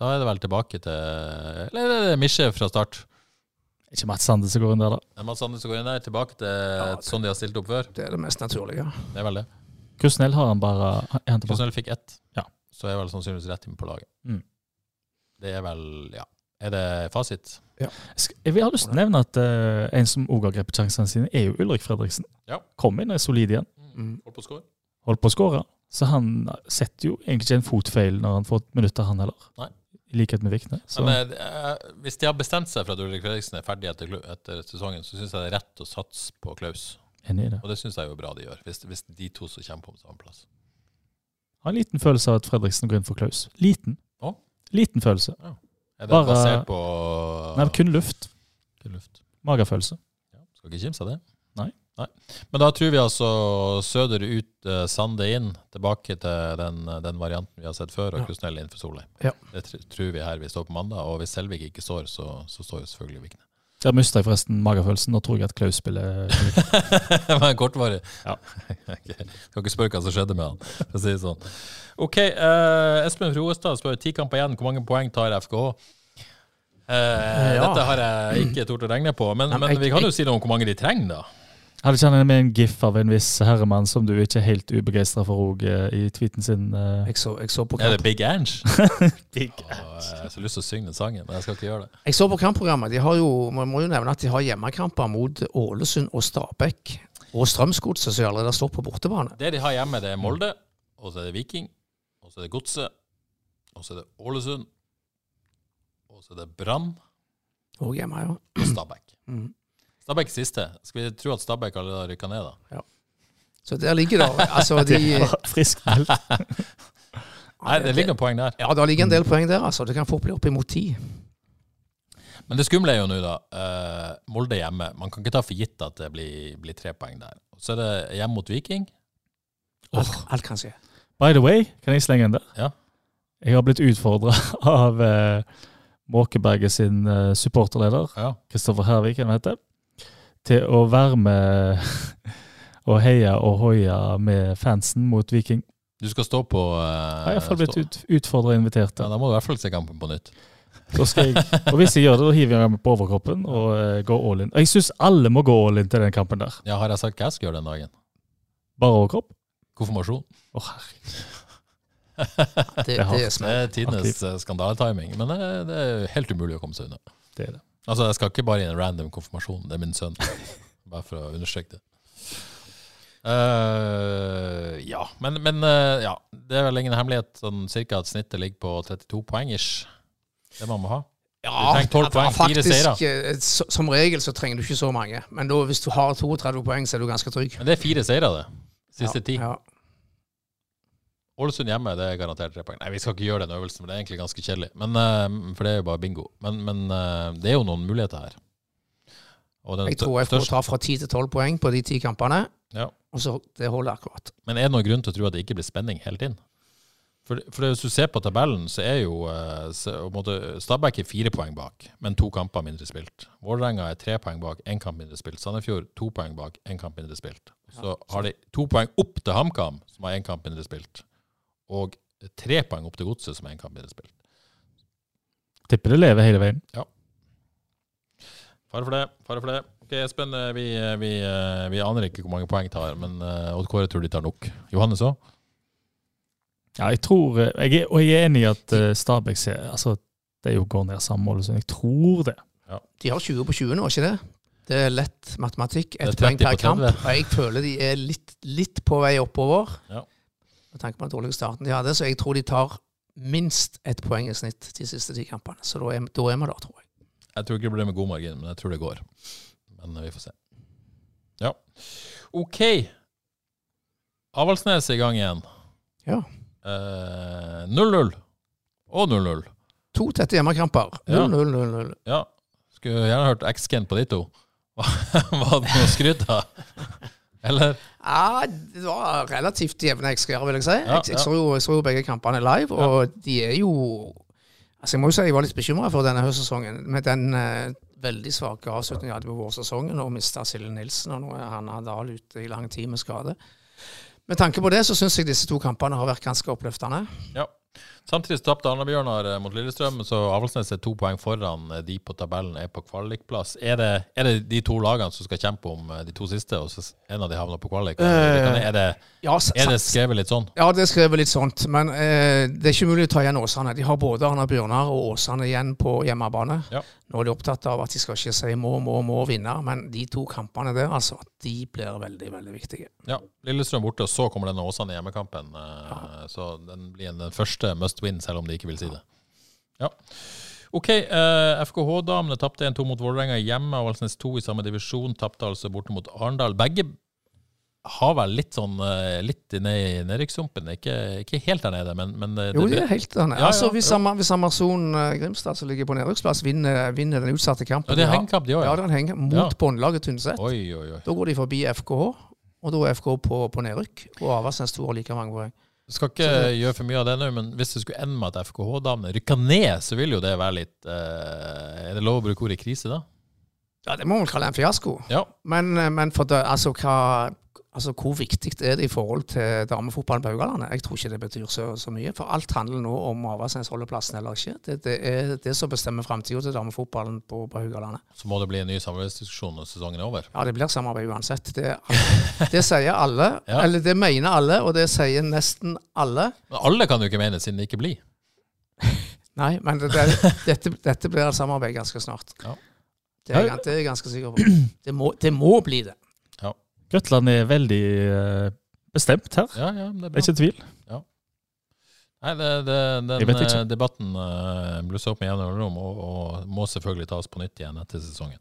Da er det vel tilbake til Eller er det Misje fra start? Ikke Mats Sande som går inn der, da. Er Sande som går inn der, tilbake til det- sånn de har stilt opp før? Det er det mest naturlige. Det er vel det. Hvor snill har han bare han? Krusnell fikk ett, Ja. Så er vel sannsynligvis rett inn på laget. Mm. Det er vel Ja. Er det fasit? Ja. Jeg vil ha lyst til å nevne at uh, en som òg har grepet sjansene sine, er jo Ulrik Fredriksen. Ja. Kom inn og er solid igjen. Mm. Hold på score? Holdt på å skåre. Så han setter jo egentlig ikke en fotfeil når han får minutter, han heller. Nei. I likhet med Vikne. Så Men uh, hvis de har bestemt seg for at Ulrik Fredriksen er ferdig etter, etter sesongen, så syns jeg det er rett å satse på Klaus. enig i det. Og det syns jeg jo bra de gjør, hvis, hvis de to som kommer på samme plass. Har en liten følelse av at Fredriksen går inn for Klaus. Liten. Å? Liten følelse. Er det Bare- basert på Nei, kun luft. Kun luft? Magefølelse. Ja, skal ikke kimse av det. Nei. Men da tror vi altså Søder ut, eh, Sande inn, tilbake til den, den varianten vi har sett før, og Ja. Krusnell inn for Solheim. Ja. Det tr tror vi her vi står på mandag, og hvis Selvik ikke står, så, så står jo selvfølgelig Vikne. Der mista jeg forresten magefølelsen. Nå tror jeg at Klaus spiller det var en kortvarig. Ja. okay. Skal ikke spørre hva som skjedde med han, for å si det sånn. OK, uh, Espen Froestad spør ti kamper igjen. Hvor mange poeng tar FKH? Uh, Ja. Dette har jeg ikke tort å regne på, men, Nei, men men jeg- vi kan jo jeg- si noe om hvor mange de trenger, da. Hadde ikke han med en gif av en viss herremann som du ikke er helt ubegeistra for òg, i tweeten sin? eh? Jeg så, jeg så på Er det Big Ange? Big Åh, jeg har så lyst til å synge den sangen, men jeg skal ikke gjøre det. Jeg så på kampprogrammet. De har jo, Man må jo nevne at de har hjemmekamper mot Ålesund og Stabæk. Og Strømsgodset, som allerede står på bortebane. Det de har hjemme, det er Molde, og så er det Viking, og så er det Godset, og så er det Ålesund, og så er det Brann Og hjemme, ja. og Stabæk. Mhm. Stabæk siste. Skal vi tro at Stabæk allerede har rykka ned, da? Ja. Så der ligger det altså de, Friskt meldt. Nei, det ligger poeng der. Ja, det ligger en del poeng der. altså. Det kan fort bli oppimot ti. Men det skumle er jo nå, da. eh, Molde hjemme. Man kan ikke ta for gitt at det blir, blir tre poeng der. Så er det hjemme mot Viking. Alt, alt kan skje. By the way, kan jeg slenge en der? Ja. Jeg har blitt utfordra av uh, Måkeberget sin uh, supporterleder, Ja. Kristoffer Hervik, han heter, til å være med og heie og hoie med fansen mot Viking. Du skal stå på uh, Jeg har iallfall blitt ut, utfordra og invitert. Ja, da må du i hvert fall se kampen på nytt. Jeg, og hvis jeg gjør det, da hiver jeg meg på overkroppen og uh, går all in. Og jeg syns alle må gå all in til den kampen der. Ja, Har jeg sagt hva jeg skal gjøre den dagen? Bare overkropp? Konfirmasjon. Å, herregud. Det, det er er tidenes eh, skandaletiming, men det, det er helt umulig å komme seg unna. Det er det. Altså, Jeg skal ikke bare i en random konfirmasjon, det er min sønn. Bare for å understreke det. Uh, ja, men, men uh, ja, det er vel ingen hemmelighet sånn cirka at snittet ligger på 32 poeng ish. Det man må ha. Ja, trenger 12 poeng, fire eh, Som regel så trenger du ikke så mange. Men da, hvis du har 32 poeng, så er du ganske trygg. Men det er fire seire, det. Siste ja, ti. Ja. Ålesund hjemme, det er garantert tre poeng. Nei, vi skal ikke gjøre den øvelsen, for det er egentlig ganske kjedelig. Men, uh, for det er jo bare bingo. Men, men uh, det er jo noen muligheter her. Jeg tror jeg får ta fra 10 til 12 poeng på de ti kampene. Ja. Og så Det holder akkurat. Men er det noen grunn til å tro at det ikke blir spenning hele tiden? For, for hvis du ser på tabellen, så er jo eh, så, måte, Stabæk er fire poeng bak, men to kamper mindre spilt. Vålerenga er tre poeng bak, én kamp mindre spilt. Sandefjord to poeng bak, én kamp mindre spilt. Så har de to poeng opp til HamKam, som har én kamp mindre spilt. Og tre poeng opp til Godset, som er en kamp mindre spilt. Tipper det lever hele veien. Ja. Fare for det. fare for det. Ok, Espen, eh, vi, eh, vi, eh, vi aner ikke hvor mange poeng tar, men Odd Kåre tror de tar nok. Johannes òg? Ja, jeg tror, jeg er, og jeg er enig i at Stabæk ser altså, Det er jo går ned samme mål, så jeg tror det. De har 20 på 20 nå, ikke det? Det er lett matematikk. Ett poeng per kamp. Og jeg føler de er litt, litt på vei oppover. Ja. Med tanke på den dårlige starten de hadde. Så jeg tror de tar minst ett poeng i snitt de siste ti kampene. Så da er, da er vi der, tror jeg. Jeg tror ikke det blir med god margin, men jeg tror det går. Men eh, vi får se. Ja. OK. Avaldsnes er i gang igjen. Ja. Eh, 0-0 og 0-0. To tette hjemmekamper. 0-0-0-0. Ja. Skulle gjerne hørt X-Ken på de to. Var det noe skryte av? Eller? Ja, det var relativt jevne XG-er, vil jeg si. Ja, jeg, jeg, så jo, jeg så jo begge kampene live, og de er jo Altså, Jeg må jo si jeg var litt bekymra for denne høstsesongen. Med den eh, veldig svake avslutningen vi hadde på vårsesongen, og mista Silje Nilsen, og nå er han Dahl ute i lang tid med skade. Med tanke på det så syns jeg disse to kampene har vært ganske oppløftende. Ja. Samtidig så tapte Arna-Bjørnar eh, mot Lillestrøm, så Avaldsnes er to poeng foran. eh, De på tabellen er på kvalikplass. Er det, er det de to lagene som skal kjempe om eh, de to siste, og så en av de havner på kvalik? Er det, Ja, er det skrevet litt sånn? Ja, det er skrevet litt sånt. Men eh, det er ikke mulig å ta igjen Åsane. De har både Arna Bjørnar og Åsane igjen på hjemmebane. Ja. Nå er de opptatt av at de skal ikke si må, må, må vinne, men de to kampene der, altså, de blir veldig, veldig viktige. Ja. Lillestrøm borte, og så kommer denne Åsane hjemmekampen. eh, Så den blir den første must win, selv om de ikke vil si det. Ja. OK. eh, FKH-damene tapte 1-2 mot Vålerenga hjemme. Avaldsnes 2 i samme divisjon tapte altså borte mot Arendal. Begge har vel litt sånn eh, litt ned i nedrykkssumpen. Ikke, ikke helt der nede, men, men det, Jo, de er helt der nede. Ja, ja, altså, hvis, Amazon Amar- hvis Amazonen eh, Grimstad, som ligger på nedrykksplass, vinner, vinner den utsatte kampen Ja, det er hengekamp, de òg. Ja, det er en henge mot Ja. båndlaget Tynset. Da går de forbi FKH, og da er FKH på, på nedrykk. Og Avaldsnes 2 har like mange poeng. Skal ikke gjøre for mye av det nå, men hvis det skulle ende med at FKH-damene rykker ned, så vil jo det være litt eh, Er det lov å bruke ordet krise, da? Ja, det må man kalle en fiasko. Ja. Men, eh, men for det, altså, hva, altså, hvor viktig er det i forhold til damefotballen på Haugalandet? Jeg tror ikke det betyr så, så mye. For alt handler nå om Avaldsnes holder plassen eller ikke. Det, det er det som bestemmer framtida til damefotballen på, på Haugalandet. Så må det bli en ny samarbeidsdiskusjon når sesongen er over. Ja, det blir samarbeid uansett. Det, det sier alle. Ja. Eller det mener alle, og det sier nesten alle. Men alle kan jo ikke mene, siden det ikke blir. Nei, men det, det, dette, dette blir et samarbeid ganske snart. Ja. Det, er, jeg- det er jeg ganske sikker på. Det må, det må bli det. Grøtland er veldig eh, bestemt her. Ja, ja, det er Det er ikke tvil. Nei, det, det, den eh, debatten uh, blusser opp med jevne mellomrom og, og må selvfølgelig tas på nytt igjen etter sesongen.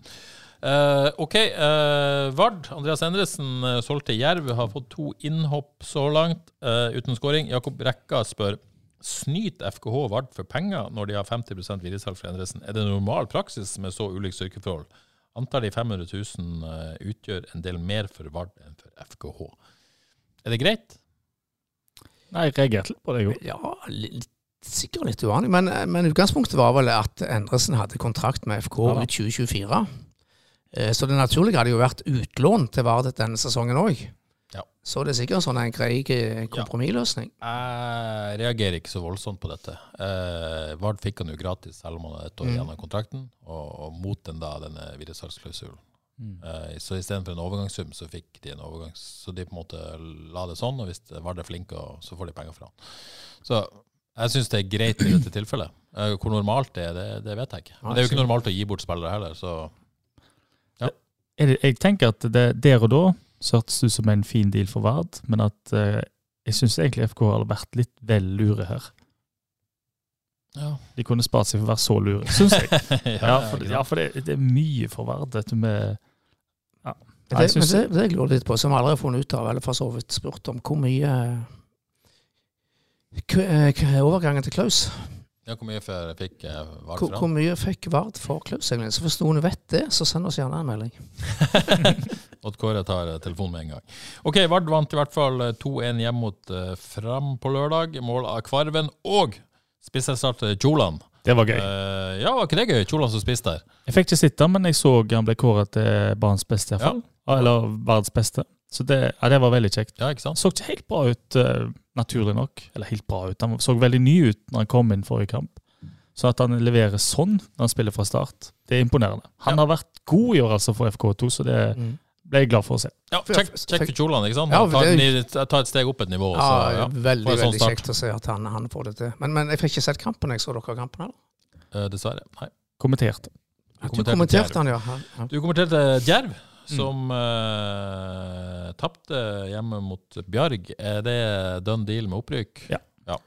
Uh, OK. Uh, Vard. Andreas Endresen uh, solgte Jerv. Har fått to innhopp så langt eh, uten skåring. Jakob Rekka spør Snyt FKH Vard for penger når de har 50 videresalg for Endresen? Er det normal praksis med så ulikt styrkeforhold? Antar i 500 000 eh, utgjør en del mer for Vard enn for FKH. Er det greit? Nei, jeg reagerte litt på det, jo. Ja, litt, sikkert litt uvanlig. Men, men utgangspunktet var vel at Endresen hadde kontrakt med FK Ja ut 2024. Eh, Så det naturlige hadde jo vært utlån til Vard denne sesongen òg. Ja. Så det er sikkert sånn en grei kompromissløsning. Ja. Jeg reagerer ikke så voldsomt på dette. Eh, Vard fikk han jo gratis selv om han hadde et år Mm. igjen av kontrakten, og, og mot den da denne videresalgsklausulen. Mm. Eh, så istedenfor en overgangssum, så fikk de en overgangs... Så de på en måte la det sånn, og hvis Vard er flinke, og så får de penger fra han. Så jeg syns det er greit i dette tilfellet. Eh, hvor normalt det er, det, det vet jeg ikke. Men det er jo ikke normalt å gi bort spillere heller, så ja. Jeg tenker at det, der og da så hørtes det ut som en fin deal for Vard, men at eh, jeg syns egentlig FK har vært litt vel lure her. ja. De kunne spart seg for å være så lure, syns jeg. Ja, for, ja, for det, det er mye for Vard, dette med ja. Nei, det, men det, det jeg lurer litt på, som jeg aldri har funnet ut av, eller for så vidt spurt om, hvor mye K- eh, Overgangen til Klaus. ja, hvor mye fikk eh, Vard Hvor, fra hvor mye fikk Vard for Klaus, egentlig? Så hvis noen vet det, så send oss gjerne en melding. Odd Kåre tar eh, telefonen med en gang. Ok, Vard vant i hvert fall eh, 2-1 hjemme mot uh, Fram på lørdag. Mål av Kvarven og spisserstart Kjoland. det var gøy. Uh, ja, var ikke det gøy? Kjoland som spiste der. Jeg fikk ikke sitte, men jeg så han ble kåret til banens beste, iallfall. Eller verdens beste. Så det, ja, det var veldig kjekt. Ja, ikke sant? så ikke helt bra ut, uh, naturlig nok. Eller helt bra ut. Han så veldig ny ut når han kom inn forrige kamp. Så at han leverer sånn når han spiller fra start, det er imponerende. Han Ja. har vært god i år altså for FK2, så det ble jeg glad for å se. Ja, Kjekk kjekk for kjolene, ikke sant? Ja, Ta, det- den ta et steg opp et nivå. Ja, så, ja. Veldig sånn veldig kjekt å se at han, han får det til. Men, men jeg fikk ikke sett kampen. Jeg så dere kampen, eller? Uh, dessverre. Nei. Kommenterte. Du kommenterte kommenterte han, ja. Du kommenterte Djerv, Mm. som uh, tapte hjemme mot Bjarg. Er det done deal med opprykk?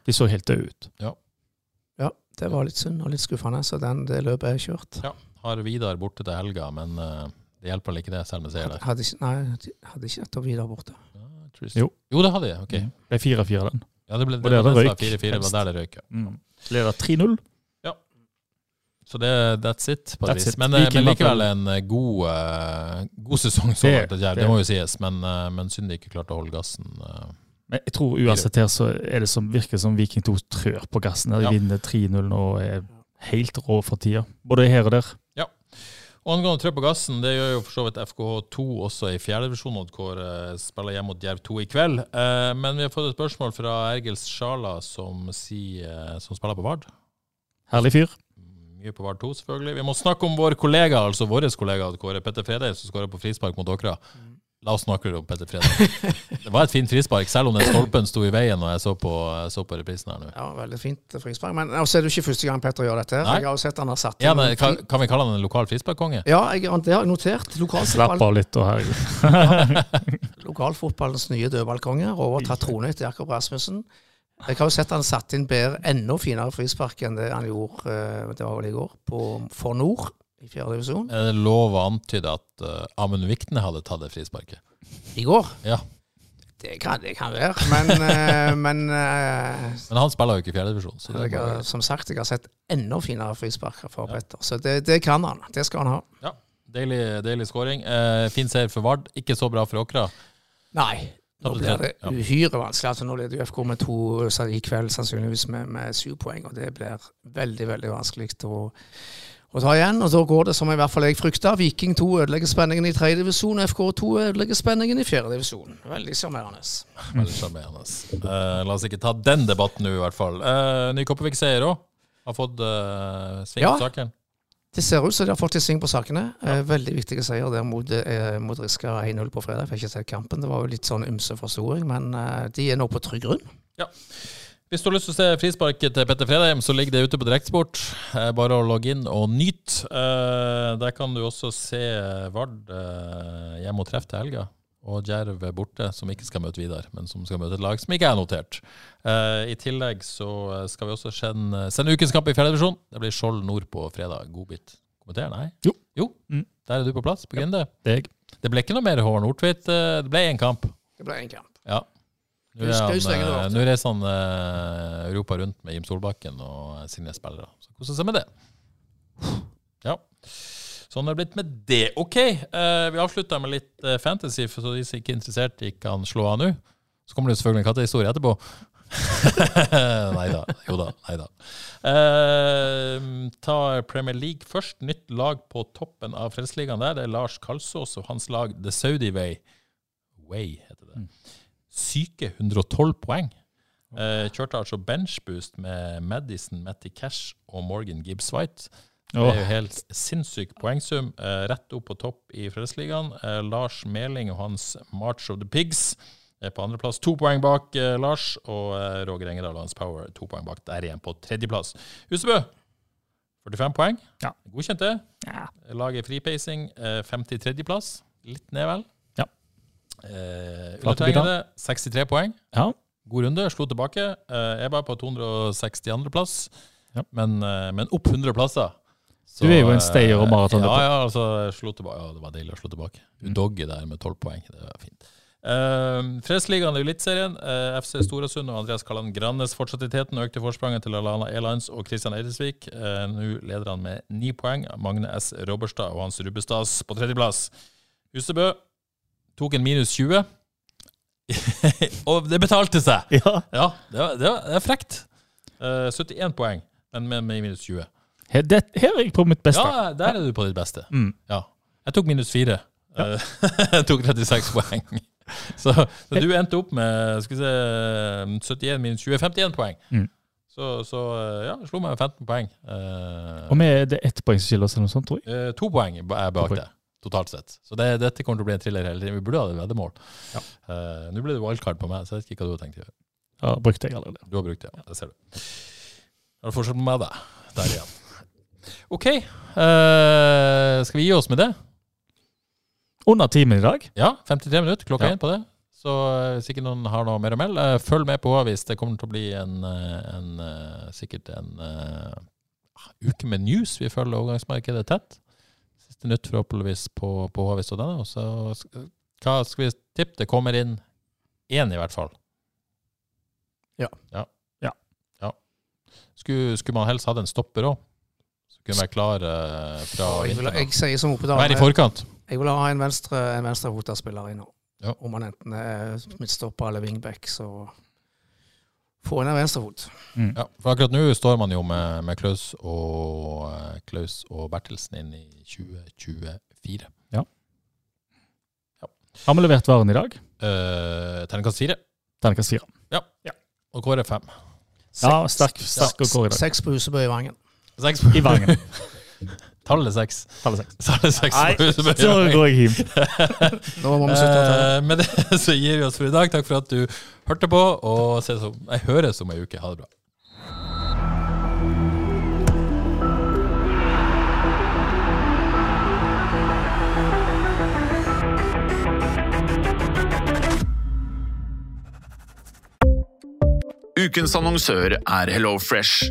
De så helt døde ut. ja, det var litt synd og litt skuffende, så den, det løpet er kjørt. Ja. Har Vidar borte til helga, men eh, det hjelper vel ikke det, selv om jeg sier det. Hadde ikke, nei, de hadde ikke år videre borte. Ja. Jo. jo, det hadde jeg. Ok. Mm. Ble 4-4 den. Ja, det ble det og hadde det røyk, 4-4, det var der det røyk. ja. Mm. Leder 3-0. Ja. Så det, that's it, på et vis. Men, eh, men likevel en eh, god, uh, god sesong så Det- langt. Det, det- må jo sies, men, uh, men synd de ikke klarte å holde gassen. Uh, Men jeg tror uansett her så er det som virker som Viking 2 trør på gassen. De Ja. vinner 3-0 nå og er helt rå for tida. Både her og der. Og angående trøkk på gassen, det gjør jo for så vidt FKH2 også i fjerdedivisjon, hvor uh, spiller hjemme mot Djerv 2 i kveld. Eh, men vi har fått et spørsmål fra Ergils Sjala, som, sier, eh, som spiller på Vard. Herlig fyr. Mye på Vard 2, selvfølgelig. Vi må snakke om vår kollega, altså vår kollega, Kåre Petter Fredheim, som skårer på frispark mot Åkra. La oss snakke om Petter Fredrik. Det var et fint frispark, selv om den stolpen sto i veien når jeg så på, så på reprisen her nå. Ja, veldig fint frispark. Men også er det ikke første gang Petter gjør dette. Nei. Jeg har jo sett han har satt Ja, men, kan, kan vi kalle han en lokal frisparkkonge? Ja, jeg, det har jeg notert. Slapp av litt, da, herregud. lokalfotballens nye dødballkonge. Overtatt tronen etter Jakob Rasmussen. Jeg har jo sett han satt inn bedre, enda finere frispark enn det han gjorde eh, det var vel i går, på, for Nord i fjerde divisjon. Er det lov å antyde at uh, Amund Vikne hadde tatt det frisparket? I går. Ja. Det kan, det kan være, men, uh, men uh, Men han spiller jo ikke i fjerdedivisjon. Så det er har, bare- som sagt, jeg har sett enda finere frispark fra Petter. Så det, det kan han. Det skal han ha. ja, deilig, deilig scoring. Eh, fin seier for Vard. Ikke så bra for Åkra. Nei. Nå blir det uhyre vanskelig. Altså, nå leder UFK FK med to i kveld, sannsynligvis med, med syv poeng. Og det blir veldig veldig vanskelig å, å ta igjen. Og da går det som i hvert fall jeg frykta. Viking 2 ødelegger spenningen i tredje divisjon, FK 2 ødelegger spenningen i fjerde divisjon. Veldig sjarmerende. Veldig sjarmerende. Uh, la oss ikke ta den debatten nå, i hvert fall. Uh, Kopervik-seier òg. Har fått uh, sving Ja. på saken. Det ser ut som de har fått litt sving på sakene. Ja. veldig viktige seier der mot, eh, mot Riska 1-0 på fredag. Fikk ikke sett kampen. Det var jo litt sånn ymse forstoring, men eh, de er nå på trygg grunn. Hvis du har lyst til å se frisparket til Petter Fredheim, så ligger det ute på Direktsport. Bare å logge inn og nyte. Eh, der kan du også se Vard eh, hjemme og treffe til helga. Og Djerv er borte, som ikke skal møte Vidar, men som skal møte et lag som ikke er notert. Eh, I tillegg så skal vi også sende, sende ukens kamp i fjerdedivisjon. Det blir Skjold nord på fredag. Godbit. Kommenter? Nei? Jo. Jo, Mm. Der er du på plass, på Grinde. Deg. Det ble ikke noe mer Håvard Nordtveit. Det ble én kamp. Det ble én kamp. Ja. Nå, Husk- er han, eh, nå reiser han eh, Europa rundt med Jim Solbakken og sine spillere. Så koser seg med det. Ja. Sånn er det blitt med det. OK, uh, vi avslutter med litt uh, fantasy, for så de som ikke er interessert, de kan slå av nå. Så kommer det jo selvfølgelig en kattehistorie etterpå. nei da. Jo da. Nei da. Uh, ta Premier League først. Nytt lag på toppen av Frelsesligaen der. Det er Lars Kalsås og hans lag The Saudi Way. Way heter det. Syke 112 poeng. Eh, kjørte altså benchboost med Madison, Matty Cash og Morgan Gibbs White. Det er jo helt sinnssyk poengsum. Eh, rett opp på topp i Frelsesligaen. Eh, Lars Meling og hans March of the Pigs er på andreplass. To poeng bak eh, Lars. Og eh, Roger Engerdal og hans Power to poeng bak der igjen på tredjeplass. Husebø 45 poeng. Ja. Godkjent det. Ja. Laget fripeising. Eh, 53.-plass. Litt ned, vel? Eh, Undertegnede 63 poeng. Ja. God runde, slo tilbake. Eh, jeg var på 262.-plass, Ja. men, eh, men opp 100 plasser. Du er jo en stayer og eh, maratonløper. Ja, ja, altså, slo tilbake. ja, det var deilig å slå tilbake. Doggy der med 12 poeng. Det var fint. Uh, Fredsligaen i Eliteserien. Uh, FC Storasund og Andreas Kalland Grannes fortsatte i teten. Økte forspranget til Alana Airlines og Christian Eidesvik. Uh, Nå leder han med ni poeng. Magne S. Robberstad og Hans Rubbestads på tredjeplass. Husebø tok en minus 20. og det betalte seg! Ja. Ja, det, var, det, var, det var, frekt. Uh, 71 poeng, men med, med minus 20. Her, det, her er jeg på mitt beste. Ja, der er du på ditt beste. Mm. Ja. Jeg tok minus 4. Eh, jeg tok 36 poeng. Så, så du endte opp med skal vi se, 71 minus 20, 51 poeng. Mm. Så, så eh, ja, slo meg med 15 poeng. Uh, Og vi er det ett poeng som skiller oss, eller noe sånt, tror jeg. Uh, to poeng er bak poeng. det, totalt sett. Så det, dette kommer til å bli en thriller hele tiden. Vi burde ha det veddemål. Ja. Uh, Nå ble det wildcard på meg, så jeg vet ikke hva du har tenkt å gjøre. Ja, brukte jeg allerede. Du har brukt det, ja. Det ser du. Da er det forskjell på meg, da. Der igjen. OK. Uh, skal vi gi oss med det? Under timen i dag. Ja, 53 minutter. Klokka Ja. én på det. Så eh, hvis ikke noen har noe mer å melde, følg med på hvis Det kommer til å bli en, en sikkert en uke med news. Vi følger overgangsmarkedet tett. Nytt forhåpentligvis på, på HV denne. Og så hva skal vi tippe? Det kommer inn én, i hvert fall. Ja. Ja. Ja. ja. Skulle, skulle man helst hatt en stopper òg? Kunne være klar uh, fra vinteren. jeg sier som Oppedal Være i forkant. Jeg vil ha en venstre, en venstrefota inn nå. Ja. Om han enten er midtstopper eller wingback, så få inn en venstrefot. Ja, for akkurat nå står man jo med, med Klaus og, eh, Klaus og Bertelsen inn i 2024. Ja. Har vi levert varen i dag? Eh, Terningkast fire. Terningkast fire. Og Kåre fem. Ja, sterk, sterk og kår i dag. Seks på Husebø i Vangen. Seks på I Vangen. Tallet seks. Tallet seks. Tallet seks Nei, så går jeg hjem. Nå må vi slutte med det så gir vi oss for i dag. Takk for at du hørte på, og ses om, jeg høres om ei uke. Ha det bra. Ukens annonsør er HelloFresh.